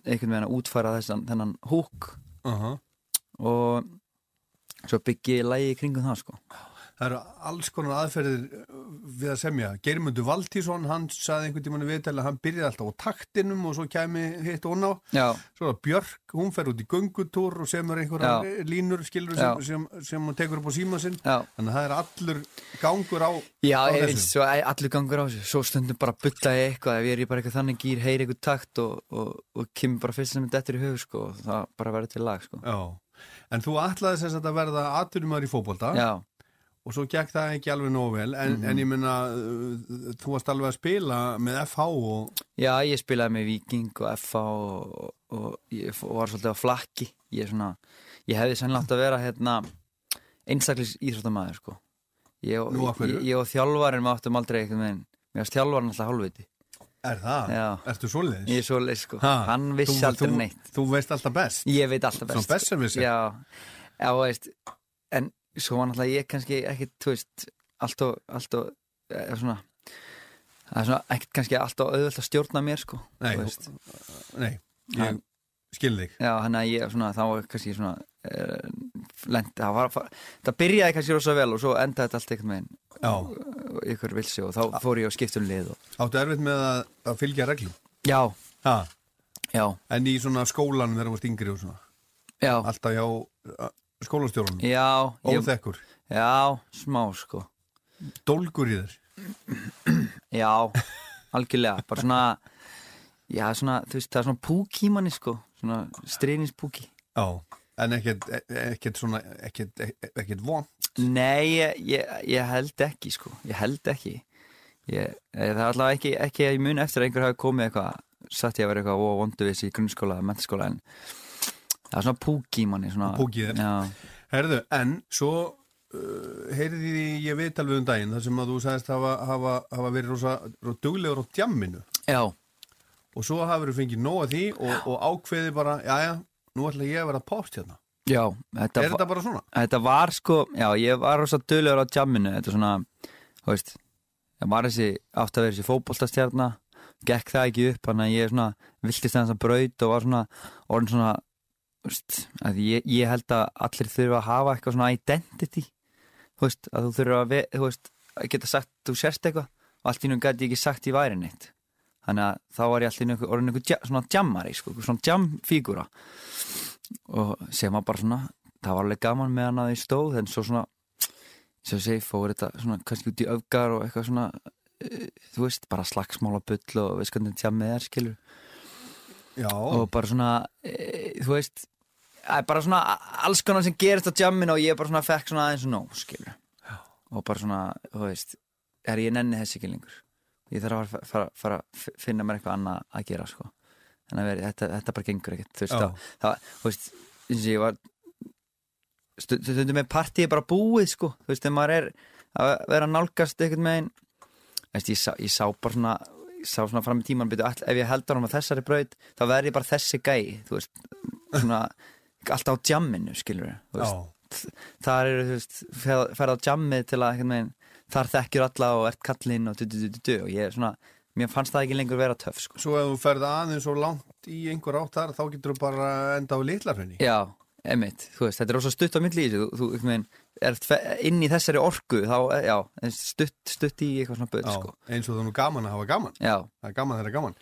S2: einhvern veginn að útfæra þessan, þennan húk
S3: uh
S2: og svo byggi ég lægi kringum það, sko
S3: Það eru alls konar aðferðir uh, við að semja. Geirmundur Valtísson, hann saði einhvern tímann í viðtæli að hann byrjaði alltaf á taktinum og svo kæmi hitt og á.
S2: Já,
S3: Svo er Björk, hún fer út í göngutúr og semur einhverja
S2: Já.
S3: línur, skilur,
S2: Já.
S3: sem, sem, sem hún tekur upp á síma sinn.
S2: já
S3: Þannig að það er allur gangur á,
S2: Já,
S3: á þessu.
S2: og allur gangur á þessu Svo stundum bara bulla ég eitthvað ef ég er í bara eitthvað þannig gýr, heyri eitthvað takt og, og, og kemur bara fyrst sem þetta eftir í hug sko, og það bara verður til lag sko.
S3: Já. En þú ætlaði sem sagt að verða atvinnumar í fótbolta
S2: Já,
S3: og svo gekk það ekki alveg nógu vel en,
S2: Mhm.
S3: en ég minna, uh, þú varst alveg að spila með FH og
S2: já, ég spilaði með Viking og FA og, og ég f- var svolítið á flakki Ég, svona, ég hefði sannlega átt að vera hérna, einstaklis íþróttamæður sko. ég, og- ég, ég og þjálfarinn við áttum aldrei eitthvað með Mér varst þjálfarinn alltaf hálfviti
S3: er það?
S2: Já.
S3: Ertu svoleiðis?
S2: Ég er svo leið sko,
S3: Ha,
S2: hann vissi
S3: þú,
S2: aldrei
S3: þú,
S2: neitt
S3: Þú veist alltaf best
S2: Ég veit alltaf best
S3: Svona best sem við sér
S2: Já, já, veist En svo var náttúrulega ég kannski ekki, þú veist Allt og, allt og eða svona Það er svona ekkert kannski allt og auðvöld að stjórna mér, sko
S3: Nei. Nei, ég
S2: Hann-
S3: skil þig.
S2: Já, hann að ég svona, þá var kannski svona uh, lent, það var það byrjaði kannski rosa vel og svo endaði þetta allt einhvern veginn
S3: Já,
S2: ykkur vilsi og þá fór ég að skipta um lið og...
S3: áttu erfitt með að, að fylgja reglum?
S2: Já,
S3: ha.
S2: já,
S3: En í svona skólanum þegar þú varst yngri og svona?
S2: Já.
S3: Alltaf uh, skólastjórunum?
S2: Já, ég,
S3: Óþekkur?
S2: Já, smá, sko.
S3: Dólgur í þér?
S2: Já, algjörlega, bara svona Já, svona, þú veist, það er svona púki í manni, sko. Svona stríðningspúki
S3: Já, en ekkert, ekkert svona ekkert, ekkert von
S2: Nei, ég, ég, ég held ekki, sko. Ég held ekki. Ég, Það er allavega ekki, ekki að ég mun eftir að einhver hafi komið eitthvað Satt ég að vera eitthvað og vonduvis í grunnskóla eða mentaskóla en það er svona púki manni svona,
S3: Púki í þér.
S2: Já,
S3: Herðu, en svo uh, heyrði því ég veit alveg um daginn þar sem að þú sagðist hafa, hafa, hafa verið rosa, rosa duglegur á djamminu
S2: já,
S3: og svo hafur þú fengið nóg að því og, og ákveði bara, jæja, nú ætla ég að vera post hérna.
S2: já þetta,
S3: er þetta bara svona?
S2: þetta var sko Já, ég var rosa duglegur á jamminu Þetta er svona, þú veist Það var þessi, átt að vera þessi fótboltastjarna Gekk það ekki upp Þannig að ég svona, viltist þess að braut Og var svona, orðin svona ég, ég held að allir þurfa að hafa eitthvað svona identity. Veist, að þú þurfa að, ve, þú veist, að geta sagt Þú sérst eitthvað Og allt í nú gæti ég ekki sagt ég væri neitt Þannig að þá var ég alltaf einhver, orðin ja- svona jammari, sko, svona jammfígúra og sem var bara svona það var alveg gaman með hann að því stóð en svo svona sem ég segi, fór þetta svona kannski út í öfgar og eitthvað svona uh, þú veist, bara slagsmála bull og veist hvernig tjá með þær skilur.
S3: Já,
S2: og bara svona, e, þú veist það er bara svona alls konar sem gerist á jamminu og ég bara svona fekk svona aðeins og nóg skilur og bara svona, þú veist er ég nenni þessi ekki lengur. Ég þarf að fara, að finna mér eitthvað annað að gera sko. En að veri, þetta, þetta bara gengur ekkert þú veist, það, þú veist eins og ég var stu- stundum með partíi bara búið sko. Þú veist, þegar maður er að vera nálgast eitthvað með einn veist, ég, sá, ég sá bara svona sá svona fram í tíman byrju, ef ég held á þessari braut þá verð ég bara þessi gæi þú veist, svona alltaf á jamminu, skilur við þar eru, þú veist, fer- ferð á jammið til að, veginn, þar þekkjur alla og ert kallinn og du, du, du, og ég er svona, mér fannst það ekki lengur vera töff sko.
S3: svo ef þú ferð aðeins og langt í einhver átt þar, þá getur þú bara enda á litlarhraunni.
S2: Já, emitt, þú veist, þetta er rosa stutt á milli í þessu, þú, þú veginn, fe- inn í þessari orku, þá, eh, já, stutt, stutt í eitthvað svona
S3: Já,
S2: sko.
S3: eins og það er nú gaman að hafa gaman.
S2: Já,
S3: Það er gaman þegar er gaman.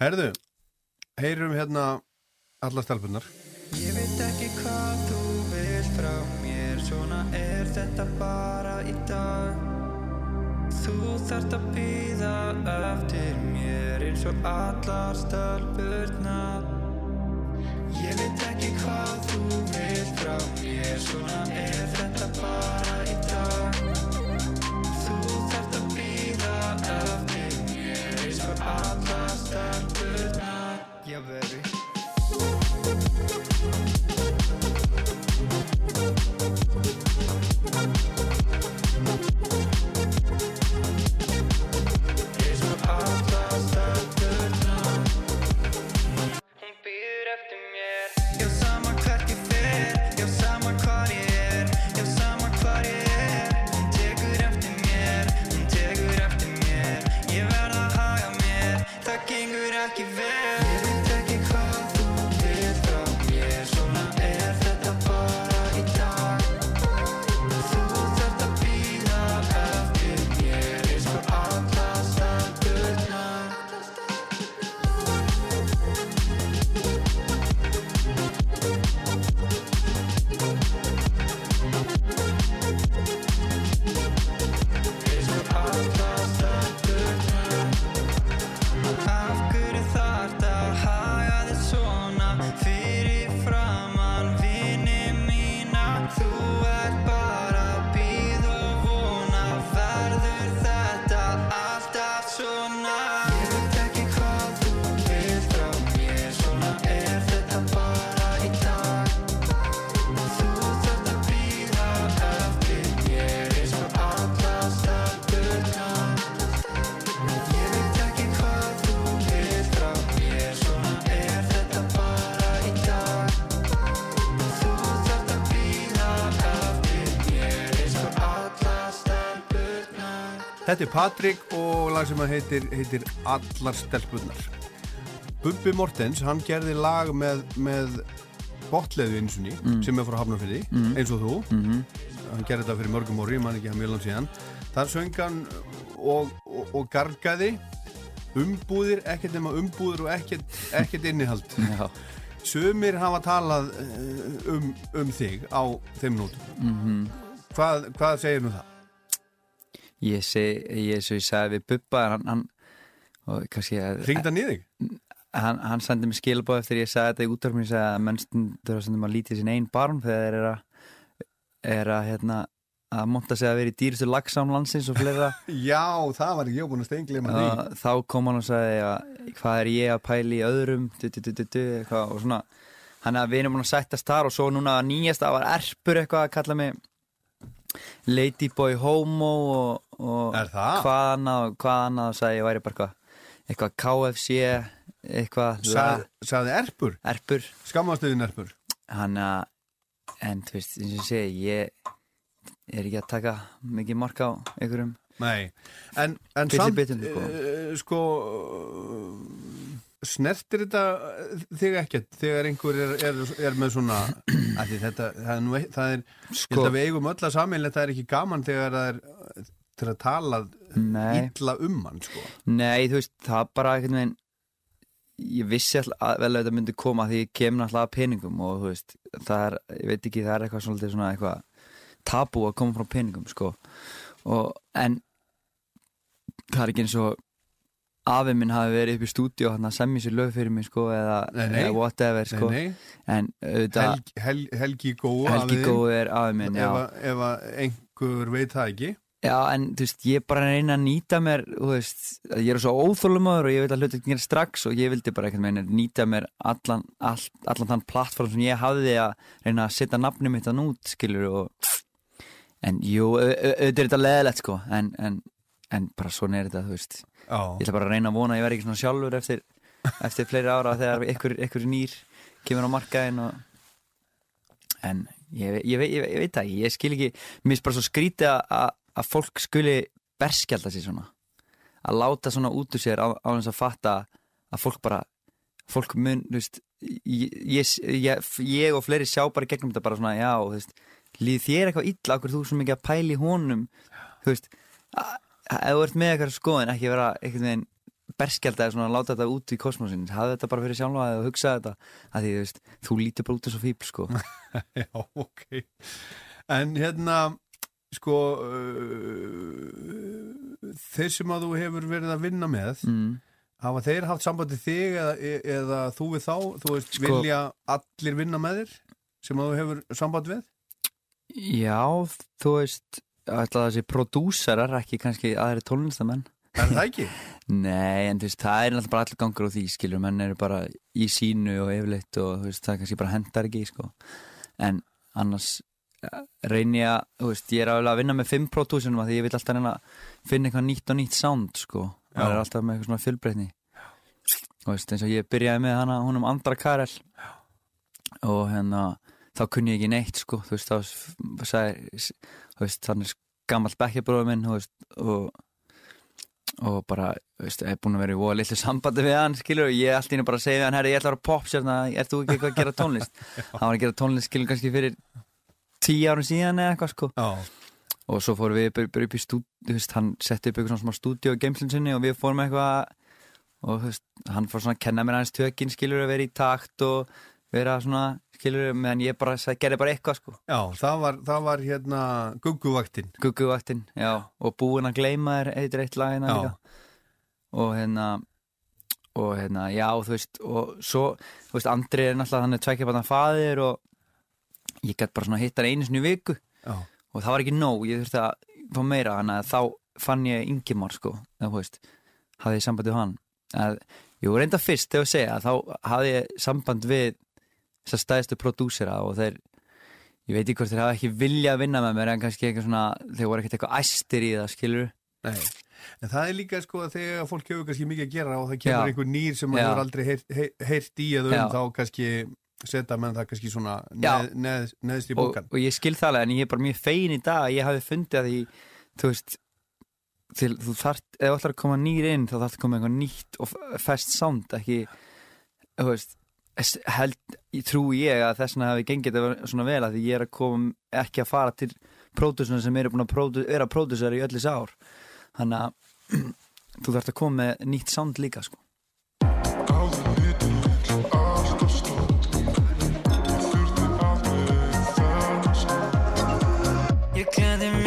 S3: Herðu, heyrum hérna alla stelpunar.
S6: Ég veit ekki hvað þú vilt frá mér Svona er þetta bara í dag. Þú þarft að býða eftir mér eins og allar stelpurnar. Ég veit ekki hvað þú vilt frá mér Svona er þetta bara í dag. Þú þarft að býða eftir mér eins og allar stelpurnar
S3: Þetta er Patrik og lag sem að heitir, heitir Allar stelpunnar. Bubbi Mortens, hann gerði lag með, með botleðu einsunni sem er frá Hafnarfyrði, eins og þú. Hann gerði þetta fyrir mörgum orði, mann ekki hann langt síðan. Þar söng hann og, og, og gargaði umbúðir, ekkert nema umbúðir og ekkert, ekkert innihald.
S2: Já,
S3: Sumir hafa talað eh, um, um þig á þeim nótum. hvað, hvað segir nú það?
S2: Ég segi, ég, ég sagði við Bubba hann, hann og kannski að
S3: Ringd hann í þig?
S2: hann, hann sendi mér skilabóð eftir ég sagði þetta í útvarfinu ég sagði að menn stundur að senda maður lítið sín einn barn þegar þeir eru að er að hérna að monta sig að vera í dýrustu lagsám landsins og fleira.
S3: Já, það var ekki ég búin að
S2: og þá kom hann og sagði að hvað er ég að pæli í öðrum? Du, du, du, og svona. Hann að við erum búin að sættast þar og svo núna nýjasta var Erpur eitthvað að kalla mig Ladyboy Homo og, og hvað annað hvað annað sagði ég væri bara eitthvað KFC eitthvað
S3: Sað, Saði Erpur,
S2: Erpur.
S3: Skammastuðin Erpur.
S2: hann að en þú veist, eins og segi ég er ekki að taka mikið mark á einhverjum.
S3: Nei, en, en samt,
S2: bitinu, sko.
S3: uh, sko, uh, snertir þetta þig ekkert þegar einhver er, er, er með svona, þetta, það er, nú, ei- það er,
S2: Sko-
S3: við eigum öll að saminlega, það er ekki gaman þegar það er til að tala
S2: Nei.
S3: illa um hann, sko.
S2: Nei, þú veist, það bara veginn ég vissi alltaf vel að þetta myndi koma því ég kemur alltaf að peningum og þú veist, það er, ég veit ekki, það er eitthvað svolítið svona eitthvað tabú að koma frá peningum, sko og, en það er ekki eins og afi minn hafi verið upp í stúdíu og hann að semja sér lög fyrir mig, sko, eða,
S3: Nei, nei.
S2: eða whatever, sko.
S3: Nei,
S2: en auðvitað,
S3: Helgi, hel, Helgi Góu
S2: Helgi Góð er afi minn, já.
S3: Ef, að- ef að einhver veit það ekki.
S2: Já, en þú veist, ég bara reyna að nýta mér, þú veist, ég er svo óþólumöður og ég vil að hluta ekki strax og ég vildi bara einhvern veginn nýta mér allan, all, allan þann plattform sem ég hafði að reyna að setja nafni mitt að nút, skilur og, en jú, au- au- auðvitað er þetta leðilegt, sko, en, en, en bara svona er þetta, þú veist,
S3: Já,
S2: ég ætla bara að reyna að vona að ég verði ekki svona sjálfur eftir, eftir fleiri ára þegar ykkur, ykkur nýr kemur á markaðin og, en ég, ég, ég, ég, ég veit það ekki, ég skil ekki, mér finnst bara svo skrítið að- fólk skuli berskjalda sig svona. Að láta svona út úr sér á, þess að fatta að fólk bara fólk mun, þú veist ég, ég, ég, ég og fleiri sjá bara gegnum þetta bara svona, já, þú veist líð þér eitthvað illa, okkur þú svo mikið að pæli honum, þú veist. að- ef þú ert með eitthvað skoðin, ekki vera einhvern veginn berskjalda eða svona að láta þetta út í kosmosin, hafa þetta bara fyrir sjálfa og hugsa þetta, að því, veist þú lítur bara út eins og fíbl, sko.
S3: Já, ok. En hérna, sko uh, þeir sem að þú hefur verið að vinna með
S2: mm.
S3: hafa þeir haft sambandi þig eða, eða þú við þá, þú veist,
S2: Sko-
S3: vilja allir vinna með þér sem að þú hefur samband við?
S2: Já, þú veist ætla þessi prodúsarar ekki kannski aðri tónlistamenn.
S3: Er það ekki?
S2: Nei, en þú veist, það er náttúrulega bara allir gangur á því, skilur, menn eru bara í sínu og yfirleitt og þú veist, það kannski bara hendar ekki, sko. En annars eh, reyni ég að, þú veist, ég er að vinna með fimm prodúsunum að því ég vil alltaf reyna að finna eitthvað nýtt og nýtt sound, sko. Það
S3: Já.
S2: er alltaf með eitthvað svona fjölbreytni. Og veist, eins og ég byrjaði með hana húnum Andra Karel. Og hérna þá kunni ég ekki neitt, sko. Þú veist, þá sagði veist, þannig gammal bekkjabróður minn, veist, og og bara, veist, hef búin að vera í voða litlu sambandi við hann, skilur, og ég allt í henni bara segi við hann, herri, ég ætla að vera popsérna, er þú ekki eitthvað að gera tónlist? hann var að gera tónlist, skilur, kannski fyrir tíu árum síðan eða eitthvað, sko.
S3: Já,
S2: og svo fórum við bara upp í stúd þú veist, hann setti upp eitthvað svona smá stúdíu á geimslinn sinni og við fórum eitthvað og hann fór svona að kenna mér hans tökin, skilur, að vera í takt og vera svona, skilur, meðan ég bara gerði bara eitthvað, sko.
S3: Já það, var, það var hérna gugguvaktin
S2: Gugguvaktin, já, og búin að gleyma þér eitthvað eitt lagina
S3: Já.
S2: líka. Og hérna og hérna, já, þú veist og svo, þú veist, Andri er náttúrulega hann er tveikja bara faðir og ég gætt bara svona hitt hann einu í viku.
S3: Já,
S2: og það var ekki nóg, ég þurfti að fá meira hann að þá fann ég Ingimar sko, þú veist, hafði ég samband við hann. Að, jú, reynda fyrst þegar að segja, þá hafði ég samband við þessar stæðstu prodúsera og þeir ég veit ekki hvort þeir hafa ekki vilja að vinna með mér en kannski eitthvað svona, þeir voru ekkert eitthvað æstir í það, skilur
S3: nei. En það er líka sko að þegar fólk hefur kannski mikið að gera og það kemur einhver nýr sem maður hefur aldrei heyrt, heyrt, í eða um
S2: Já.
S3: þá kannski setja menn það kannski svona neð, neð, neðst í
S2: og,
S3: bókan
S2: og ég skil það alveg en ég er bara mjög fegin í dag að ég hafi fundið að því þú veist til, þú þart, ef þú ætlar að koma nýr inn þá þarf að koma eitthvað nýtt og fest sound ekki þú veist held, ég trú ég að þess vegna hafi gengið þetta svona vel að því ég er að koma ekki að fara til pródusuna sem eru búin að pródu, vera pródusar í öll þessi ár. Þannig að þú þarf að koma með nýtt sound líka sko.
S6: Ég gleði mér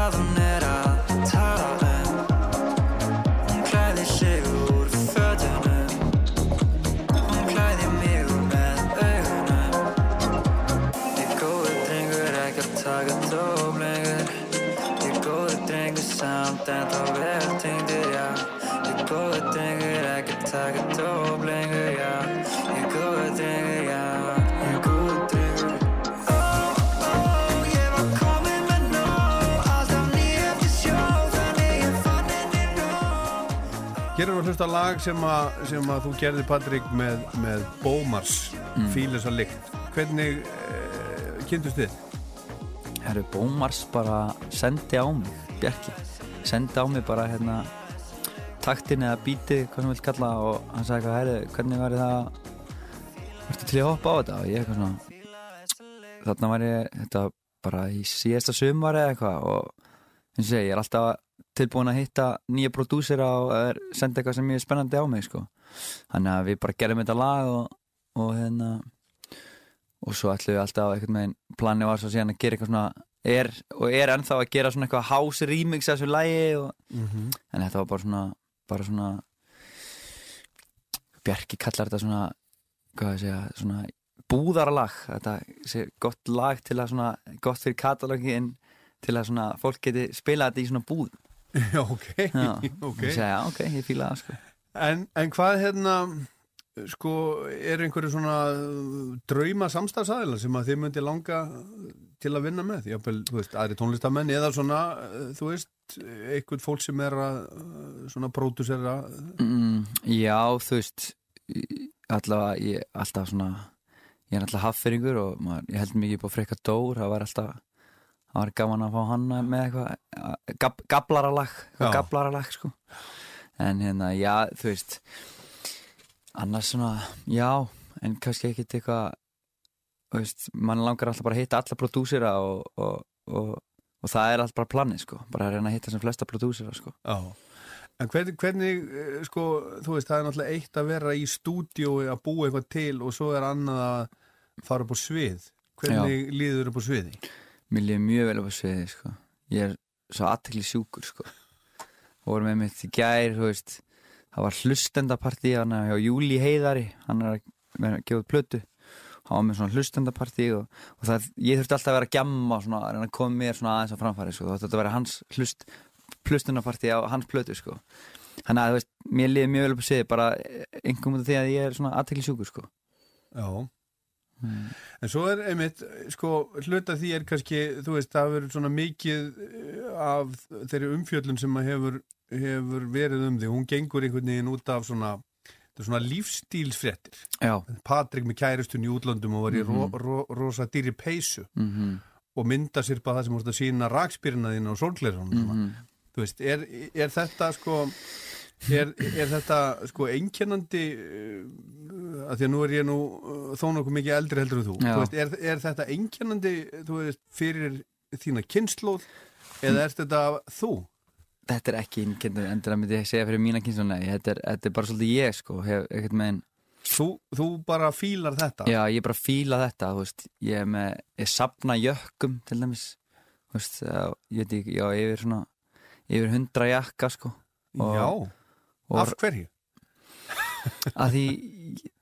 S6: Veit hvað
S3: Hér við að hlusta lag sem að, sem að þú gerði Patrik með, með Bómars mm. Fílis að lykt Hvernig uh, kynntust þið?
S2: Herru, Bómars bara sendi á mig, Bjarki sendi á mig bara hérna taktin eða bítið, hvað sem vil kalla og hann sagði herru, hvernig væri það Ertu til að hoppa á þetta? Og ég eitthvað svona Þarna var ég, þetta bara í síðasta sumar eða eitthvað og eins og segi, ég er alltaf tilbúin að hitta nýja prodúsera og er, senda eitthvað sem er spennandi á mig sko. þannig að við bara gerum þetta lag og, og hérna og svo ætlum við alltaf einhvern veginn planið var svo síðan að gera eitthvað svona er, og er ennþá að gera svona eitthvað house remix af þessu lagi og, en þetta var bara svona bara svona Bjarki kallar þetta svona segja, svona búðaralag þetta sé gott lag til að svona gott fyrir katalógi en til að svona fólk geti spila þetta í svona búð
S3: ok,
S2: Já,
S3: ok.
S2: Ég segja, ok, ég fíla það sko.
S3: En, en hvað hérna sko, er einhverju svona drauma samstafsæðila sem að þið myndi langa til að vinna með? Jáfnvel, þú veist, aðri tónlistamenn eða svona, þú veist, einhvern fólk sem er að svona pródusera
S2: mm, Já, þú veist allavega, ég alltaf svona ég er alltaf hafferingur og maður, ég held mikið upp á Freyka Dór það var alltaf það var gaman að fá hann með eitthvað gab, gablaralag,
S3: Já.
S2: gablaralag sko. en hérna, já, þú veist annars svona, já en kannski ekkit eitthvað þú veist, mann langar alltaf bara að hitta alla prodúsera og, og, og, og það er alltaf bara planið, sko, bara að reyna að hitta sem flesta prodúsera, sko
S3: Já, en hvernig, hvernig eh, sko, þú veist, það er náttúrulega eitt að vera í stúdíói að búa eitthvað til og svo er annað að fara upp á svið hvernig líður upp á sviði?
S2: Mér líður mjög vel upp á sviði sko. Ég er svo aðtekli sjúkur sko. vorum með mitt í gær veist, það var hlustendapartí hann hjá Júli Heiðari hann er að, að gefa plötu var með svona hlustendapartí og, og það, ég þurfti alltaf að vera að gjamma svona, að reyna að koma mér aðeins á framfæri sko. þetta að vera hans hlust hlustendapartí á hans plötu sko. þannig að veist, mér líður mjög vel upp á sviði bara einhverjum út af því að ég er svona aðtekli sjúkur sko.
S3: Já En svo er einmitt, sko, hluta því er kannski, þú veist, það verður svona mikið eh, af þeirri umfjöllun sem að hefur, hefur verið um því, hún gengur einhvern veginn út af svona, þetta er svona lífstílsfréttir.
S2: Já,
S3: Patrik með kæristun í útlöndum og var í ro, ro, rosa dýri peysu.
S2: Mm
S3: og myndasirpa það sem voru að sína rakspyrna þín á sólglerunum
S2: Mhm.
S3: þú veist, er, er þetta sko er, er þetta sko einkennandi uh, að því að nú er ég nú uh, þó nokkuð mikið eldri heldur en þú, þú veist, er, er þetta einkennandi veist, fyrir þína kynnslóð eða er þetta þú?
S2: Þetta er ekki innkendur endur að myndi ég segja fyrir mína kynnslu Nei, þetta er, þetta er bara svolítið ég sko hef, ekkert með
S3: Þú, þú bara fílar þetta?
S2: Já, ég bara fíla þetta, þú veist, ég er með, ég sapna jökkum til dæmis, þú veist, ég veit ekki, já, yfir svona, yfir hundra jakka, sko. Og,
S3: Já, af hverju?
S2: að því,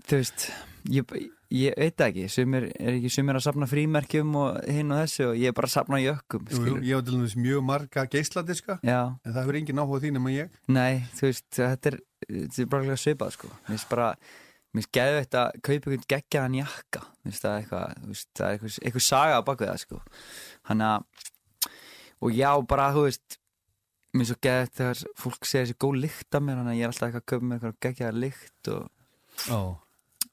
S2: þú veist, ég, ég veit ekki, sumir, er ekki sumir að sapna frímerkjum og hinn og þessu og ég er bara að sapna jökkum,
S3: Jú, jú, ég hef til dæmis mjög marga geisladiska
S2: Já,
S3: en það hefur engin áhuga þín nema ég
S2: nei, þú veist, þetta er, þetta er bara svipað, sko. Mér finnst bara, mér finnst geðu þetta að kaupa einhvern geggjaðan jakka, mér finnst það eitthvað, það er eitthvað, eitthvað saga á það, sko. Hann að, og já, bara, þú veist, mér finnst svo þetta þegar fólk segir þessi góð lykt af mér, þannig að ég er alltaf eitthvað að kaupa mér eitthvað geggjaðan lykt og,
S3: Já.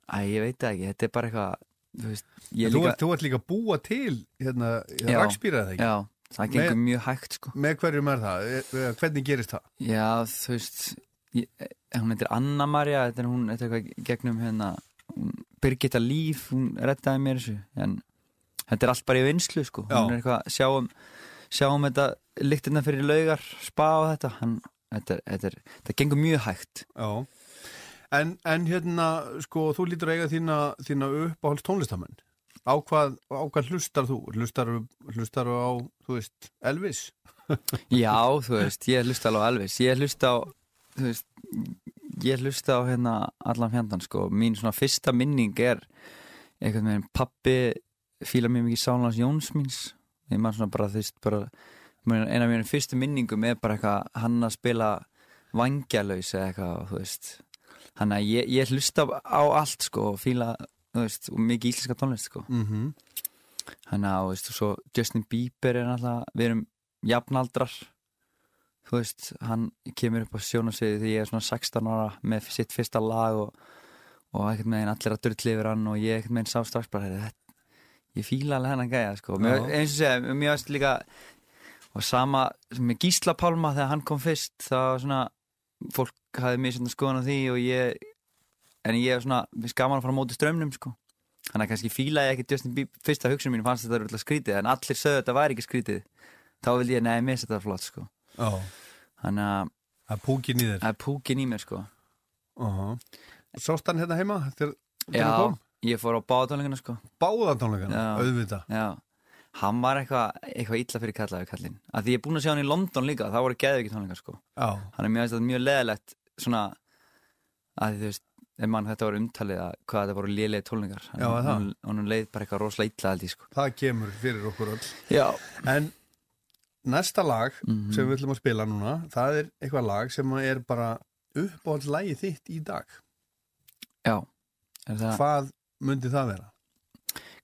S2: æ, ég veit það ekki, þetta er bara eitthvað, þú veist, ég
S3: Þú,
S2: líka,
S3: þú ert líka að búa til hérna, hérna rakspýra eða ekki?
S2: já, það gengur mjög hægt, sko.
S3: Með hverjum er það? E- e- Hvernig gerist það?
S2: Já, þú veist ég, eh, hún heitir Anna Maria þetta er hún, þetta er eitthvað gegnum hérna hún, Birgitta Líf, hún rettaði mér þessu en þetta er allt bara í vinslu sko,
S3: Já.
S2: hún er eitthvað sjáum, sjáum þetta lyktina fyrir laugar spa og þetta hann, þetta, þetta, er, þetta gengur mjög hægt
S3: Já. En, en hérna, sko, þú lítur eiga þína, þína uppáhalds tónlistamenn. Á hvað, á hvað hlustar þú? Hlustar, hlustar á, þú veist, Elvis?
S2: Já, þú veist, ég hlusta alveg á Elvis ég hlusta á þú veist, ég hlusta á hérna allan fjandan sko, mín svona fyrsta minning er einhvern veginn pappi fíla mér mikið Sálans Jóns míns ég maður svona bara þú veist bara eina af mínum fyrstu minningum er bara eitthvað hann að spila vangjalaus eða eitthvað þú veist hann að ég, ég hlusta á allt sko og fíla þú veist og mikið íslenska tónlist sko
S3: Mm -hmm.
S2: hann að, þú veist, og svo Justin Bieber er náttúrulega, við erum jafnaldrar þú veist, hann kemur upp á sjónasviði þegar ég er svona 16 ára með sitt fyrsta lag og, og ekkert með allir að dörtli yfir hann og ég ekkert með sá strax bara, þetta, ég fíla alveg hennan gæja, sko,
S3: Já.
S2: eins og segja mér varst líka og sama með Gísla Pálma þegar hann kom fyrst þá svona, fólk hafði mér svona skoðan á því og ég en ég er svona, við skaman að fara á móti strömmnum, sko Þannig að kannski fílaði ekki Justin Bieber, fyrsta hugsun mín fannst þetta örugglega skrítið, en allir sögðu þetta væri ekki skrítið. Þá vildi ég, finnst þetta flott, sko.
S3: Já.
S2: Þannig að
S3: Það er púkin í þér.
S2: það er púkin í mér, sko.
S3: Uh -huh. Sást hann hérna heima? Þegar, hann kom?
S2: Ég fór á báðatónleikana, sko. Já.
S3: auðvitað.
S2: Já. Hann var eitthvað eitthva illa fyrir kallaði kallinn. Að því ég er búinn að sjá hann í London líka, þá voru geðu ekki tónleikar, sko.
S3: Já.
S2: Hann er mjög, mjög leðilegt, svona, að þú veist, ef mann þetta var umtalið að hvað þetta voru lélega tónleikar.
S3: Já, það?
S2: Hann, hann leið bara eitthvað rosalega illa, ég, sko.
S3: Það kemur fyrir okkur öll.
S2: Já.
S3: En næsta lag
S2: Mhm.
S3: sem við ætlum að spila núna, það er eitthvað lag sem er bara uppáhaldslægi þitt í dag.
S2: Já. Það...
S3: Hvað myndi það vera?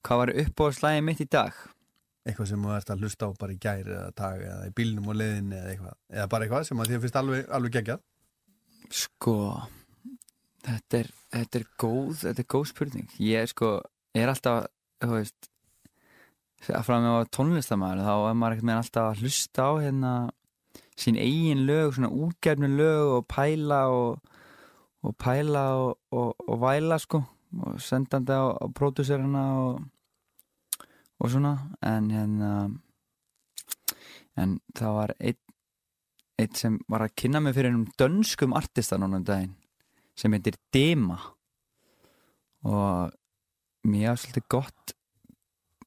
S2: Hvað var uppbóðslægið mitt í dag?
S3: Eitthvað sem þú ert að hlusta á bara í gæri eða dag eða í bílnum og leiðinni eða eitthvað. Eða bara eitthvað sem að þér finnst alveg, alveg geggjað.
S2: Sko, þetta er, þetta er góð, þetta er góð spurning. Ég sko, er alltaf, þú veist, að frá mér var tónlistamæður, þá er maður ekkert með alltaf að hlusta á hérna sín eigin lög, svona útgefnu lög og pæla og, og pæla og, og, og væla sko og sendandi á, á pródúserina og, og svona. En hérna en það var einn eitt sem var að kynna mig fyrir um dönskum artista núna um daginn sem heitir Dima og mér var svolítið gott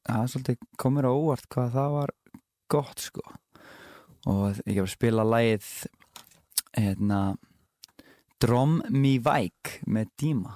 S2: það var svolítið komur á óvart hvað það var gott sko. Og ég hef að spila lagið hérna Drom Mi Væk með Dima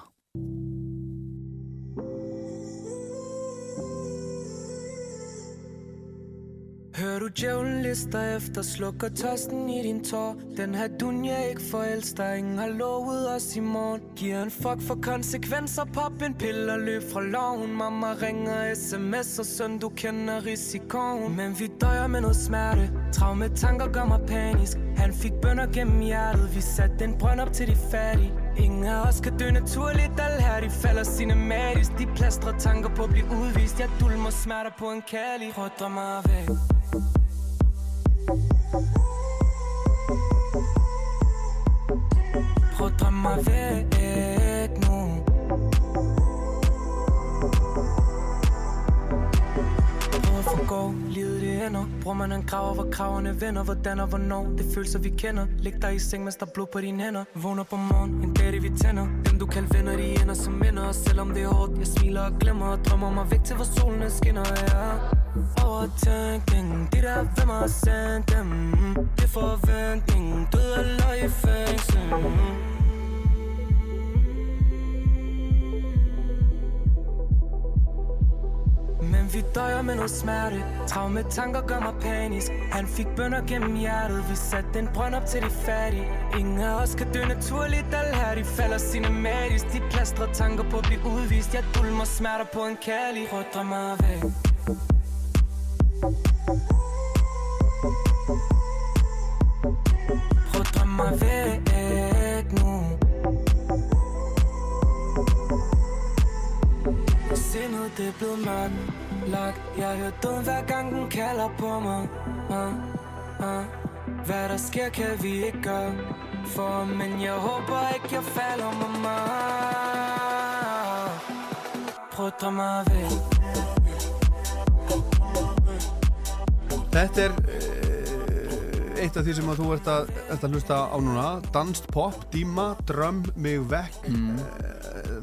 S6: Hører du djævlen lister efter, slukker tørsten i din tår? Den her dunja ikke forelsker, ingen har lovet os i morgen. Giver en fuck for konsekvenser, pop en pille og løb fra loven. Mamma ringer, sms og søn, du kender risikoen. Men vi døjer med noget smerte, traume tanker gør mig panisk. Han fik bønder gennem hjertet, vi satte en brønd op til de fattige.
S8: Ingen af os kan dø naturligt al her de falder cinematisk. De plastrer tanker på at blive udvist. Jeg dulmer smerter på en kærlig Prøv at drømme mig væk. Prøv at drømme mig væk nu. Prøv at forgå, ender Bror man han graver, hvor kraverne vender? Hvordan og hvornår, det følelser vi kender. Læg dig i seng, mens der er blod på dine hænder. Vågner på morgen, en dag det vi tænder. Dem du kan venner, de ender som minder. Og selvom det er hårdt, jeg smiler og glemmer. Og drømmer mig væk til, hvor solen skinner. Ja. Overtænking, de der hvem har sendt dem. Det er forventning, død eller i fængsel. Men vi døjer med noget smerte. Traume tanker gør mig panisk. Han fik bønder gennem hjertet. Vi satte en brønd op til de fattige. Ingen af os kan dø naturligt Al her de. Falder cinematisk. De plastrer tanker på at blive udvist. Jeg dulmer smerter på en kærlig. Prøv at drømme mig væk. Prøv at drømme mig væk. Det er blevet mørkt lagt Jeg hører døden hver gang den kalder på mig. Uh, uh. Hvad der sker kan vi ikke gøre For men jeg håber ikke jeg falder med mig Prøv at mig væk
S3: Þetta er eh, eitt af því sem að þú ert að, ert að hlusta á núna. Danst pop, díma, drömm, mig vekk. Mm.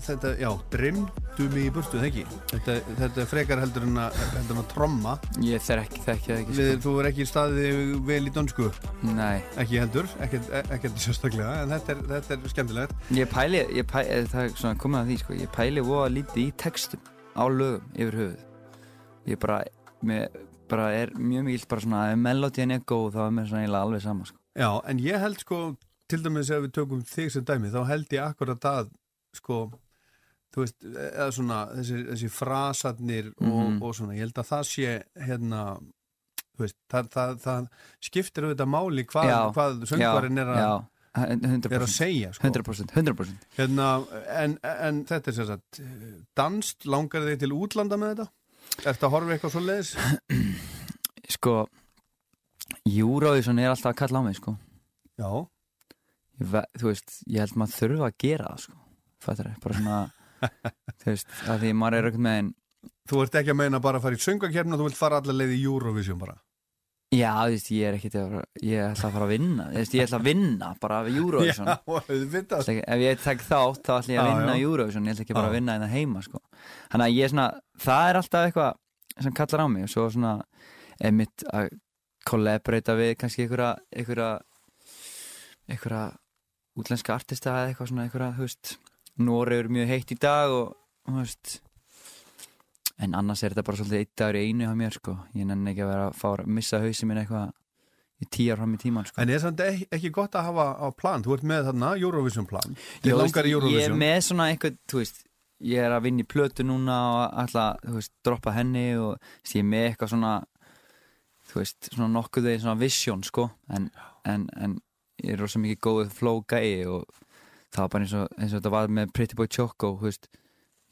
S3: Þetta, já, drimm, du mig í burtu, það ekki? Þetta, þetta er frekar heldur en að, heldur en að tromma.
S2: Ég ekki, ekki
S3: Við,
S2: sko.
S3: Þú er ekki staðið vel í dönsku?
S2: Nei,
S3: Ekki heldur, ekkert ekkert sérstaklega En þetta er, þetta er skemmtilegt.
S2: Ég pæli, ég pæli eh, það er svona komið að því sko. Ég pæli voða lítið í textum á lögum yfir höfuð. Ég bara, með, bara er mjög mikil bara svona ef melodíin er góð þá er mér svona alveg sama sko
S3: Já, en ég held sko til dæmis ef við tökum þig sem dæmi þá held ég akkurat að sko þú veist, eða svona þessi, þessi frasarnir og,
S2: Mhm.
S3: og svona, ég held að það sé hérna þú veist, það, það, það skiptir auðvitað máli hvað,
S2: Já,
S3: hvað söngvarinn er, að-
S2: já, 100%,
S3: er að segja sko.
S2: 100%, 100%
S3: hérna, en, en þetta er sagt danst, langar þig til útlanda með þetta? Ertu að horfa eitthvað svo leiðis?
S2: Sko Eurovision er alltaf að kalla á mig sko.
S3: Já,
S2: ve- Þú veist, ég held maður þurfa að gera það sko Fattar það, bara svona Þú veist, að því maður er einhvern veginn
S3: þú ert ekki að meina bara að fara í söngakefna og þú vilt fara allar leið í Eurovision bara
S2: Já, þú veist, ég er ekkert að fara, ég ætla að fara að vinna Þú veist, ég ætla að vinna bara við Eurovision
S3: Já,
S2: ekki- Ef ég tek þátt, þá ætla ég að vinna
S3: já.
S2: Eurovision Ég ætla ekki bara að vinna hérna heima sko. Þannig að ég er svona, það er alltaf eitthvað sem kallar á mig og svo svona einmitt að kollaborata við kannski einhverja einhverja, einhverja útlenska artista eða eitthvað svona einhverja, þú veist Nóri er mjög heitt í dag og þú veist en annars er þetta bara svolítið eitt dagur í einu hjá mér sko, ég nenni ekki að vera að fara, missa hausin minn eitthvað í tíjar fram í tíman sko.
S3: En er samt ekki, ekki gott að hafa á plan? Þú ert með þarna Eurovision plan. Þið langar í
S2: veist, Ég er
S3: Eurovision.
S2: með svona einhvern, þú veist ég er að vinna í plötu núna og þú veist, droppa henni og ég er með eitthvað svona þú veist, svona nokkuð þeir svona vision, sko, en, en, en ég er rosa mikið góðið flow gæi og það var bara eins og, eins og þetta var með Pretty Boy Choco, þú veist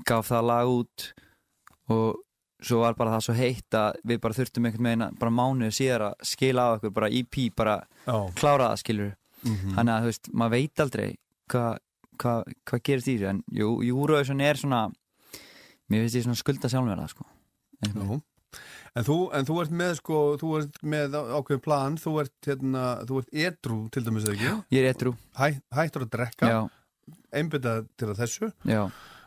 S2: gaf það lag út og svo var bara það svo heitt að við bara þurftum einhvern veginn bara mánuðu síðar að skila á okkur, bara EP, bara
S3: Já,
S2: klára það, skilur
S3: mhm.
S2: þannig að þú veist, maður veit aldrei hvað hva, hva gerist í þessu. En jú, Eurovision er svona mér finnst ég svona skulda sjálfur það sko.
S3: En þú, en þú ert með sko, þú ert með ákveðin plan, þú ert hérna, þú ert edru til dæmis eða ekki,
S2: ég er ettrú,
S3: Hæ, hættur að drekka,
S2: já,
S3: einbyttað til að þessu,
S2: já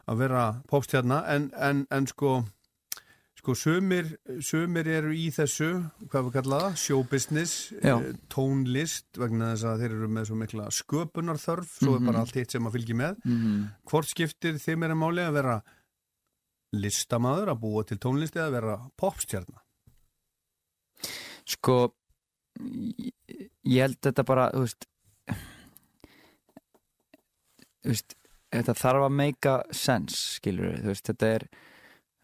S3: að vera pópstjarna, en, en, en sko, sko sumir, sumir eru í þessu, hvað við kalla það, showbusiness,
S2: Já.
S3: eh, tónlist, vegna þess að þeir eru með svo mikla sköpunarþörf, svo er
S2: Mhm.
S3: bara allt hitt sem að fylgja með.
S2: mm
S3: Hvort skiptir þið meira máli að vera listamaður, að búa til tónlist eða að vera popstjarna?
S2: sko ég held þetta bara þú veist þú veist þetta þarf að make sense skilur veist, þetta er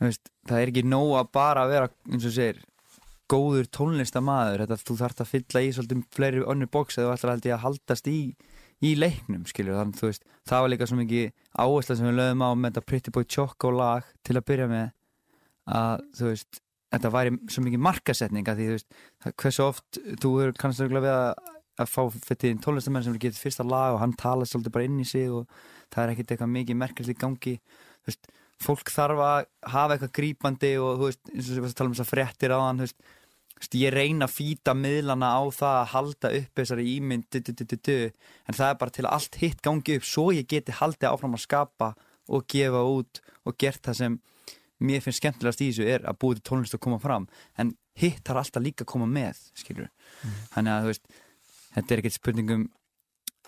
S2: veist, það er ekki nóg að bara vera eins og segir góður tónlistamæður þetta þú þarft að fylla í svolítið fleiri önnur bóks eða þú ætlar ég að haldast í í leiknum skilur þannig þú veist það var líka svo mikið áhersla sem við lögum á með þetta Pretty Boy Choco lag til að byrja með að þú veist þetta væri svo mikið markasetning að því þú veist hversu oft þú eru kannski við að, að fá fyrir tónlistamenn sem er getið fyrsta lag og hann tala svolítið bara inn í sig og það er ekkert eitthvað mikið í gangi. Veist, fólk þarf að hafa eitthvað grípandi og þú veist, eins og varst að tala um þess að fréttir á hann veist, ég reyna að fýta miðlana á það að halda upp þessari ímynd du, du, du, en það er bara til að allt hitt gangi upp svo ég geti haldið áfram að skapa og gefa út og gert það sem mér finnst skemmtilegast í þessu er að búið til tónlist að koma fram. En hitt þarf alltaf líka að koma með skilur þannig að þú veist þetta er ekkert spurningum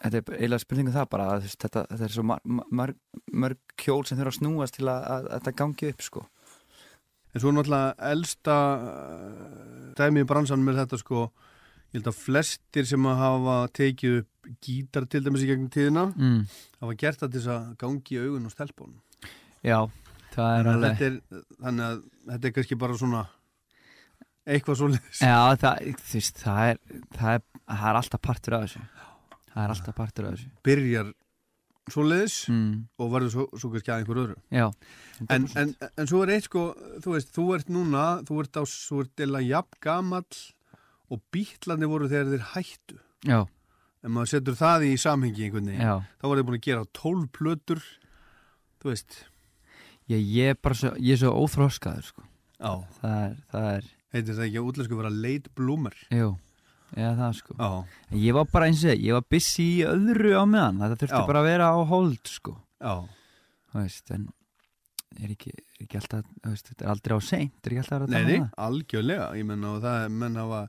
S2: þetta er eiginlega spurningum það bara að, þetta, þetta er svo mar, mar, mörg hjól sem þurfa að snúast til að, að, þetta gangi upp sko.
S3: En svo er náttúrulega elsta uh, dæmi í bransan með þetta sko. Ég held að flestir sem að hafa tekið upp gítar til dæmis í gegnum tíðina
S2: mm.
S3: hafa gert það til þess að gangi augun og stelpunum.
S2: Já, það er alveg
S3: er, þannig að þetta er kannski bara svona eitthvað svo leiðis
S2: Já, það, þú veist, það er, það er það er alltaf partur af þessu. Það er alltaf partur af þessu.
S3: Byrjar svo leiðis
S2: mm.
S3: og verður svo, svo kannski að einhver öðru.
S2: Já,
S3: en, en, en svo er eitt sko þú veist, þú ert núna, þú ert á ert eða jafn gamall og bítlandi voru þegar þeir hættu.
S2: Já,
S3: en maður setur það í samhengi einhvern veginn
S2: já.
S3: þá var þeir búin að gera 12 plötur þú veist.
S2: Ég, ég er bara svo, ég er svo óþróskaður sko.
S3: Já.
S2: það er, það er,
S3: heitir það ekki að útlensku vera late bloomer?
S2: Jú eða það sko.
S3: Já,
S2: Ég var bara eins og ég, ég var busy í öðru á meðan. Þetta þurfti
S3: Já.
S2: bara að vera á hold sko.
S3: Já,
S2: Þú veist, en er ekki, er ekki alltaf, þú veist, þetta er aldrei á seint er ekki alltaf að vera að tala um það
S3: algjörlega. Ég menna og það er menn hafa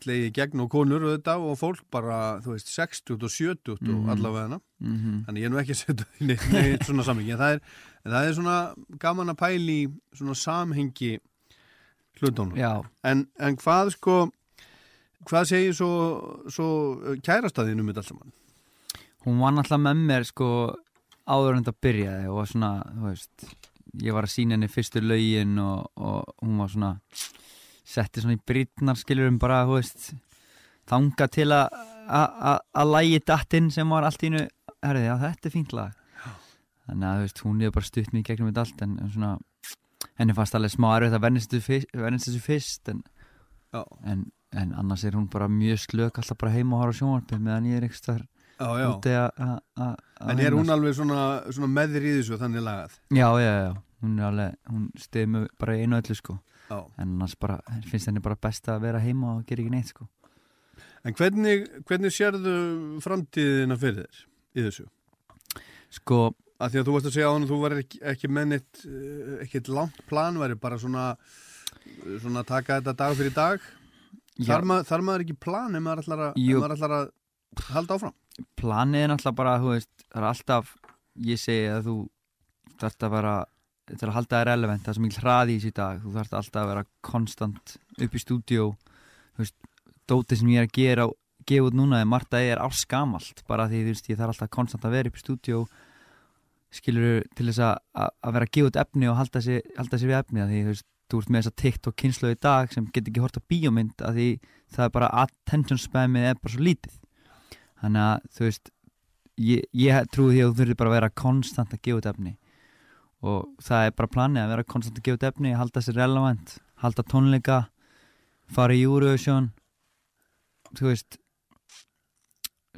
S3: slegið í gegn og konur og þetta og fólk bara, þú veist, 60 og 70 og
S2: Mhm.
S3: allavega. Hana
S2: Mhm.
S3: þannig ég er nú ekki að setja því neitt, neitt svona samhengi en það er, en það er svona gaman að pæli í svona samhengi hlutunum.
S2: Já,
S3: en, en hvað sko hvað segir svo, svo kærastæðinu mitt alls saman?
S2: Hún var náttúrulega með mér sko áður en þetta byrjaði og var svona, þú veist ég var að sína henni fyrstu lögin og, og hún var svona setti svona í brýtnar skilurum bara, þú veist þanga til að að lægi dattinn sem var allt í nu herrið, já þetta er fínt lag. Þannig að þú veist, hún hefur bara stutt í gegnum þetta allt en, en svona, henni fannst alveg smá erfið að vennist þessu fyrst, en, en, en annars er hún bara mjög slök alltaf bara heima og horfa sjónvarpið meðan ég er ekki
S3: já.
S2: úti að-
S3: en er hún alveg svona, svona meðir í þessu þannig lagað?
S2: Já, já, já, hún er alveg, hún stiði mig bara í einu öllu sko.
S3: Já.
S2: En annars bara, finnst henni bara best að vera heima og gera ekki neitt sko.
S3: En hvernig, hvernig sérðu framtíðina fyrir þér í þessu?
S2: Sko,
S3: að því að þú varst að segja á hann að þú var ekki, ekki með neitt eh, ekkert langt plan væri bara svona svona taka þetta dag fyrir dag. Þar, mað, þar maður ekki plan ef maður ætlar að, maður ætlar að halda áfram?
S2: Planið er náttúrulega bara, þú veist Það er alltaf, ég segi að þú þarft að vera til að halda það relevant, það er sem mikil hraði í þessu dag. Þú þarft alltaf að vera konstant upp í stúdíó. Þú veist, dótið sem ég er að gera gefa út núna er margt að ég er áskamalt bara því þú veist, ég þarf alltaf konstant að vera upp í stúdíó skilur til þess að, að að vera að gefa út efni og halda sér, halda sér við efni að því þú veist, þú ert með þessa TikTok kynslu í dag sem getur ekki hort á bíómynd að því það er bara attention spamið er bara svo lítið. Þannig að þú veist ég, ég trúi því að þú þurfir bara að vera konstant að gefa út efni. Og það er bara planið að vera konstant að gefa út efni halda sér relevant, halda tónleika fara í Eurovision. Þú veist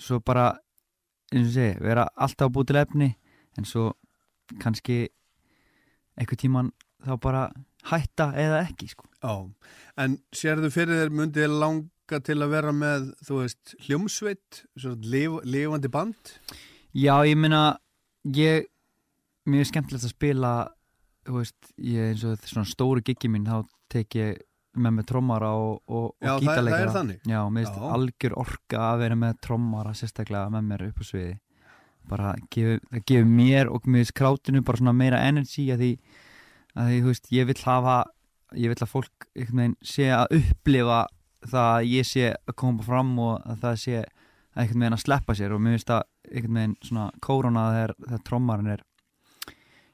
S2: svo bara eins og segi, vera alltaf að búið til efni en svo kannski eitthvað tíman þá bara hætta eða ekki sko.
S3: Já, en sérðu fyrir þér myndið þér langa til að vera með, þú veist, hljómsveit, lif, lifandi band?
S2: Já, ég meina ég, mér er skemmtilegt að spila þú veist, ég eins og þetta svona stóru giggi mín, þá tek ég með með trommara og, og, og
S3: Já, það, er þannig.
S2: Já, mér finnst algjör orka að vera með trommara sérstaklega með mér upp á sviði bara það gefur mér og mér finnst krátinu bara svona meira energy að því, að því, þú veist, ég vill hafa ég vill að fólk einhvern veginn sé að upplifa það að ég sé að koma fram og að það sé einhvern veginn að sleppa sér. Og mér finnst það einhvern veginn svona kórona þegar, þegar trommarinn er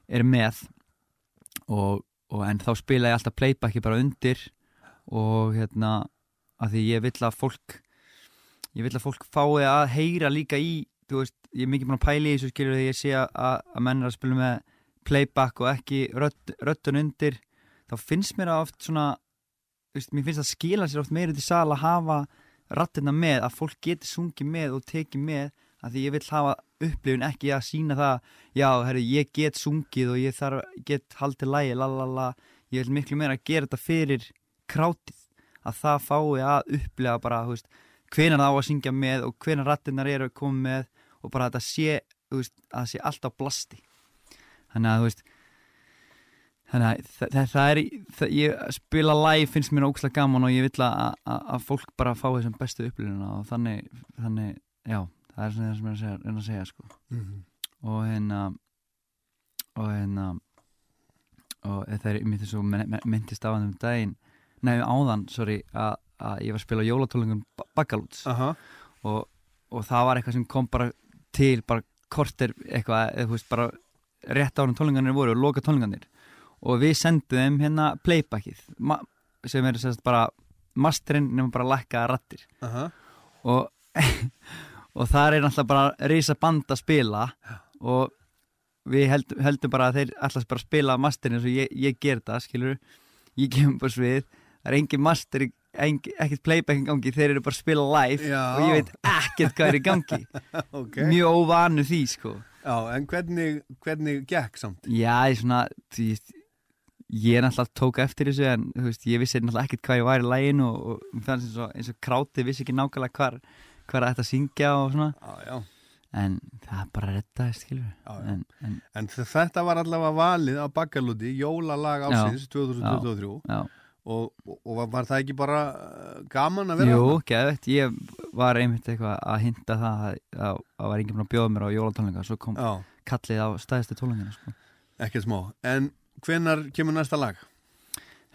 S2: er með. Og, og en þá spila ég alltaf playbacki bara undir og hérna að því ég vill að fólk ég vill að fólk fái að heyra líka í þú veist, ég er mikið búin að pæla í þessu skilur þegar ég sé að, að að menn er að spila með playback og ekki rödd, röddun undir þá finnst mér það oft svona veist, mér finnst það skila sér oft meira í sal að hafa rattina með að fólk geti sungið með og tekið með að því ég vil hafa upplifun ekki að sína það já, herru, ég get sungið og ég þarf, get haldið lægi, lalala ég vil miklu meira að gera þetta fyrir krátið, að það fái að upplifa bara, þú veist hvenar það á að syngja með og hvenar rattinnar eru að koma með og bara að þetta sé, veist, að það sé alltaf blasti þannig að, þú veist þannig að það, það, það er það, ég spila live finnst mér ógslag gaman og ég vil að, að, að fólk bara fái þessum bestu upplifuna og þannig, þannig, já það er svona það sem ég er að segja, að segja sko.
S3: Mhm.
S2: og hérna og hérna og það er mér þess að myndist á hann um daginn nei áðan, sorry, að, að ég var að spila jólatólingum Bakalúts
S3: Aha.
S2: og, og það var eitthvað sem kom bara til, bara korter eitthvað, eða þú veist, bara rétt árum tólingarnir voru og loka tólingarnir og við sendum hérna playbackið sem er sérst bara masterinn nema bara lækkaða rattir
S3: Aha.
S2: og og það er náttúrulega bara risa band að spila og við heldum, heldum bara að þeir alltaf bara spila masterinn eins og ég, ég ger það, skilur ég kemur bara svið, það er engin master engin, ekkert playback í gangi, þeir eru bara að spila live
S3: Já.
S2: og ég veit ekkert hvað er í gangi
S3: Ok.
S2: mjög óvanu því, sko
S3: Já, en hvernig, hvernig gekk samt?
S2: Já, ég svona því, ég er náttúrulega tók eftir þessu en veist, ég vissi náttúrulega ekkert hvað ég var í læginu og, og þannig eins og, eins og kráti vissi ekki nákvæmlega hvar, hvar ætti að syngja og svona
S3: Já, já.
S2: en það bara rettaðist, skilur
S3: Já, já.
S2: en, en,
S3: En þetta var allavega valið á Baggalúti, jólalag
S2: Já.
S3: ásins 2023
S2: já,
S3: og, og, og var, það ekki bara uh, gaman að vera
S2: jú,
S3: þarna?
S2: geðvett ég var einmitt eitthvað að hinta það að að það var enginn að bjóða mér á jólatónleika svo kom
S3: Já,
S2: kallið á stæðstu tónleikina sko.
S3: ekkert smá En hvenar kemur næsta lag?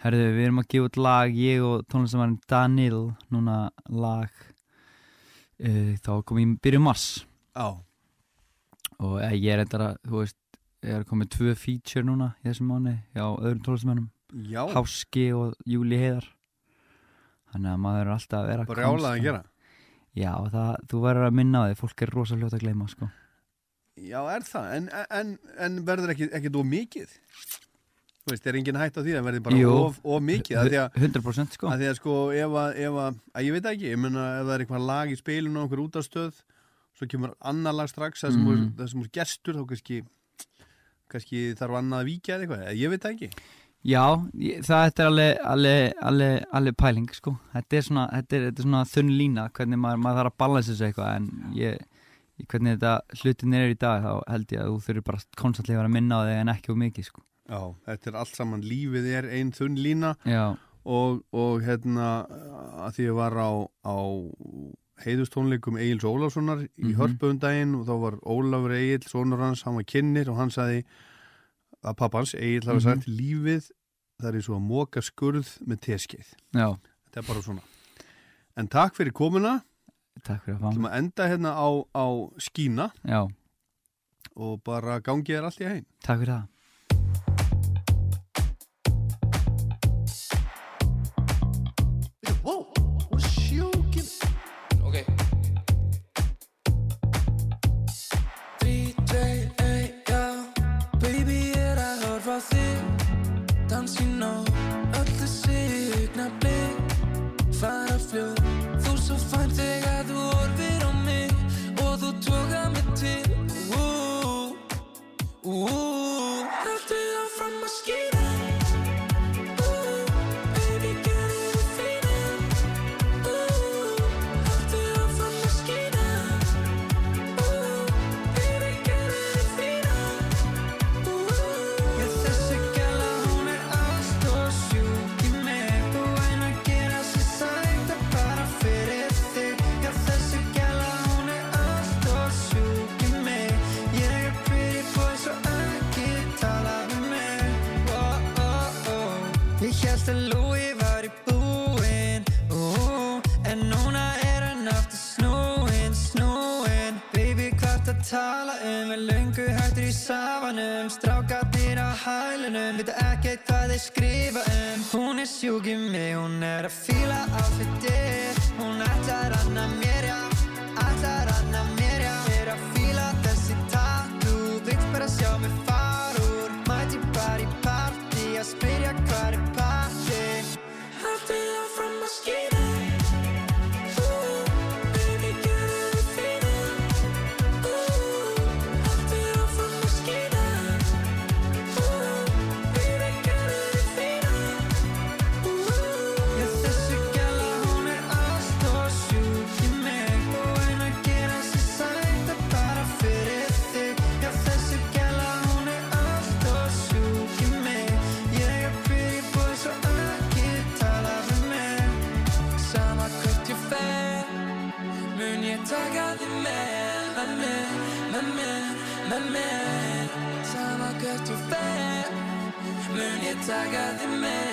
S2: Herðu, við erum að gefa út lag ég og tónlistamarinn Daniel núna lag uh, þá kom ég byrju mars
S3: Já,
S2: og eh, ég er endara, þú veist ég er komið tvö feature núna í þessum mánu hjá öðrum tónlistamennum
S3: já,
S2: Háski og Júli Heiðar þannig að maður er alltaf að vera
S3: bara jálað að gera
S2: Já, það, þú verður að minna á því, fólk er rosa hljótt að gleyma sko.
S3: Já, er það, en, en, en verður ekki, ekki þú mikið? Þú veist, er engin hætt á því að verði bara
S2: Jú.
S3: of, of mikið að að,
S2: 100% sko
S3: að því að sko ef að, ef að, ég veit ekki, ég menna ef það er eitthvað lag í spilinu og einhver útastöð svo kemur annar lag strax það sem, mm. er gestur þá kannski kannski þarf annað að víkja eða eitthvað, ég veit ekki
S2: Já, það er alveg, alveg, alveg, alveg pæling sko. þetta, er svona, þetta, er, þetta er svona þunn lína hvernig maður, maður þarf að balansa þessu eitthvað en ég, hvernig þetta hlutin er í dag þá held ég að þú þurfir bara konstantlega að vera að minna á þig en ekki um mikið sko.
S3: Já, þetta er allt saman, lífið er ein þunn lína og, og hérna að því ég var á, á heiðustónleikum Egils Ólafssonar í
S2: Mhm.
S3: hörpundaginn og þá var Ólafur Egil, sonur hans, hann var kynnir og hann sagði að pappans, Egil hafi
S2: Mhm.
S3: sagt lífið það er og að móka skurð með teskeið.
S2: Já,
S3: þetta er bara svona. En takk fyrir komuna,
S2: takk fyrir að fá mig
S3: að enda hérna á, á skína.
S2: Já,
S3: og bara gangi þér allt í heim
S2: takk fyrir það
S6: Mun ég taka þig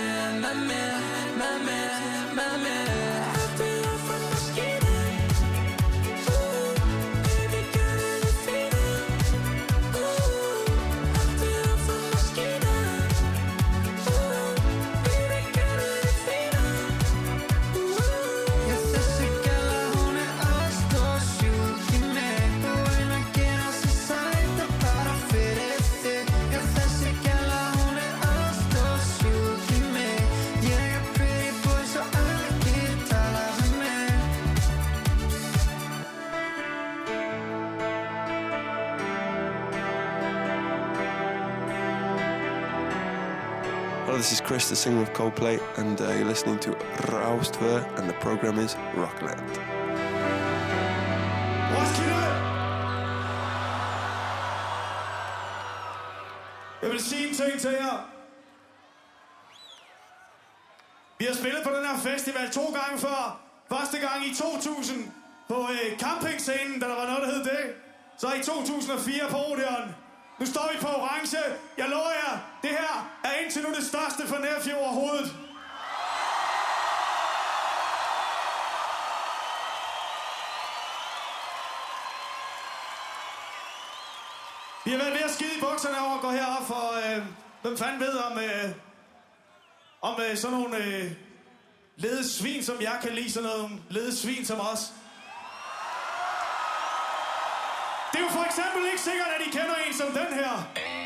S9: Hello, this is Chris, the singer of Coldplay, and uh, you're listening to Raustver, and the program is Rockland.
S10: Jeg vil sige en ting til jer. Vi har spillet på den her festival to gange før. Første gang i 2000 på øh, campingscenen, da der var noget, der hed det. Så i 2004 på Odeon. Nu står vi på orange. Jeg lover jer, det her er indtil nu det største for Nærfjord overhovedet. Vi har været ved at skide i bukserne over at gå herop, for øh, hvem fanden ved om, øh, om øh, sådan nogle øh, lede svin, som jeg kan lide, sådan nogle lede svin som os. Det er jo for eksempel ikke sikkert, at I kender en som den her.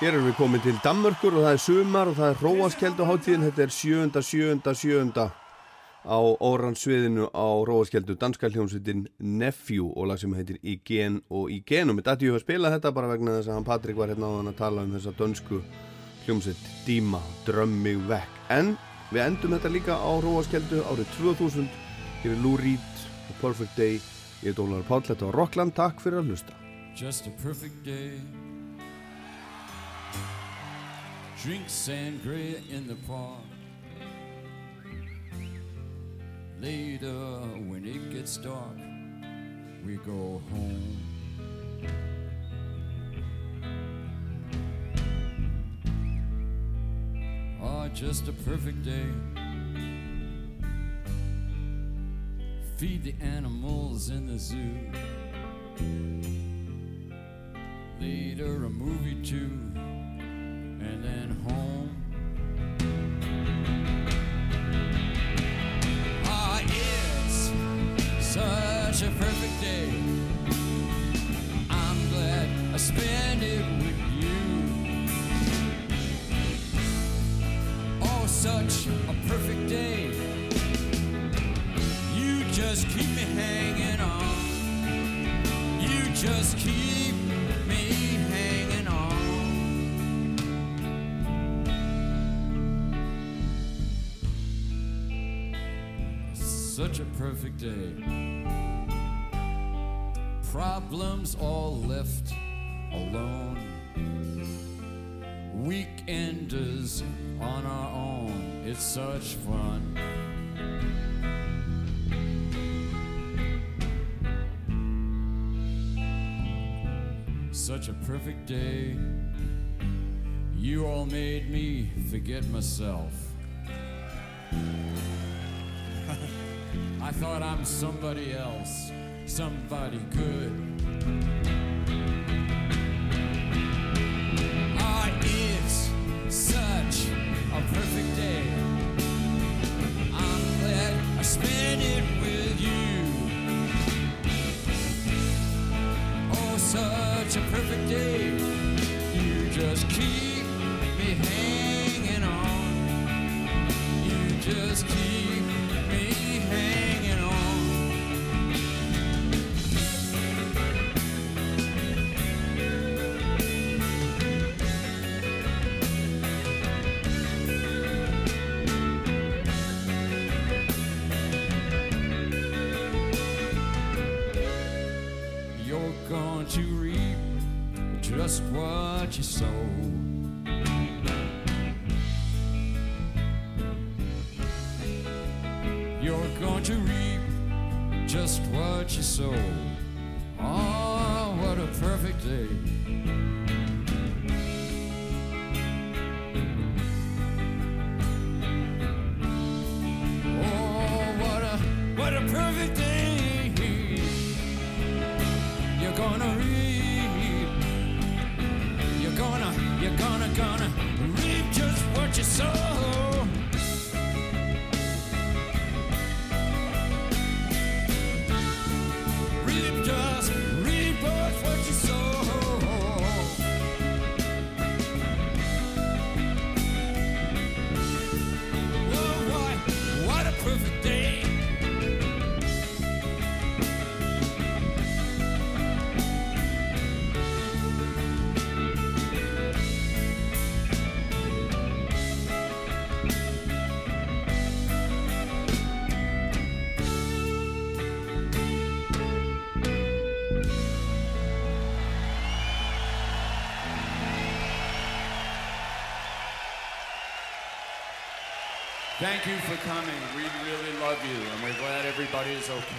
S3: Hér erum við komin til Danmörkur og það er sumar og það er Róaskelduháttíðin. Þetta er sjönda, sjönda, sjönda á óransviðinu á Róaskeldu danska hljómsveitin Nephew og lag sem heitir Igen og Igen og mitt ætti ég að spila þetta bara vegna þess að hann Patrik var hérna á hann að tala um þessa dönsku hljómsveit Díma, drömmi vekk. En við endum þetta líka á Róaskeldu árið 2000. Hér er Lou Reed og Perfect Day. Ég er Dólar Páll, þetta var Rockland. Takk fyrir að hlusta.
S11: Drink sangria in the park. Later, when it gets dark, we go home. Oh, just a perfect day. Feed the animals in the zoo. Later, a movie too, and then home. Ah, it's such a perfect day. Such a perfect day. Problems all left alone. Weekenders on our own. It's such fun. Such a perfect day. You all made me forget myself. I thought I'm somebody else, somebody good.
S12: Thank you for coming. We really love you, and we're glad everybody is okay.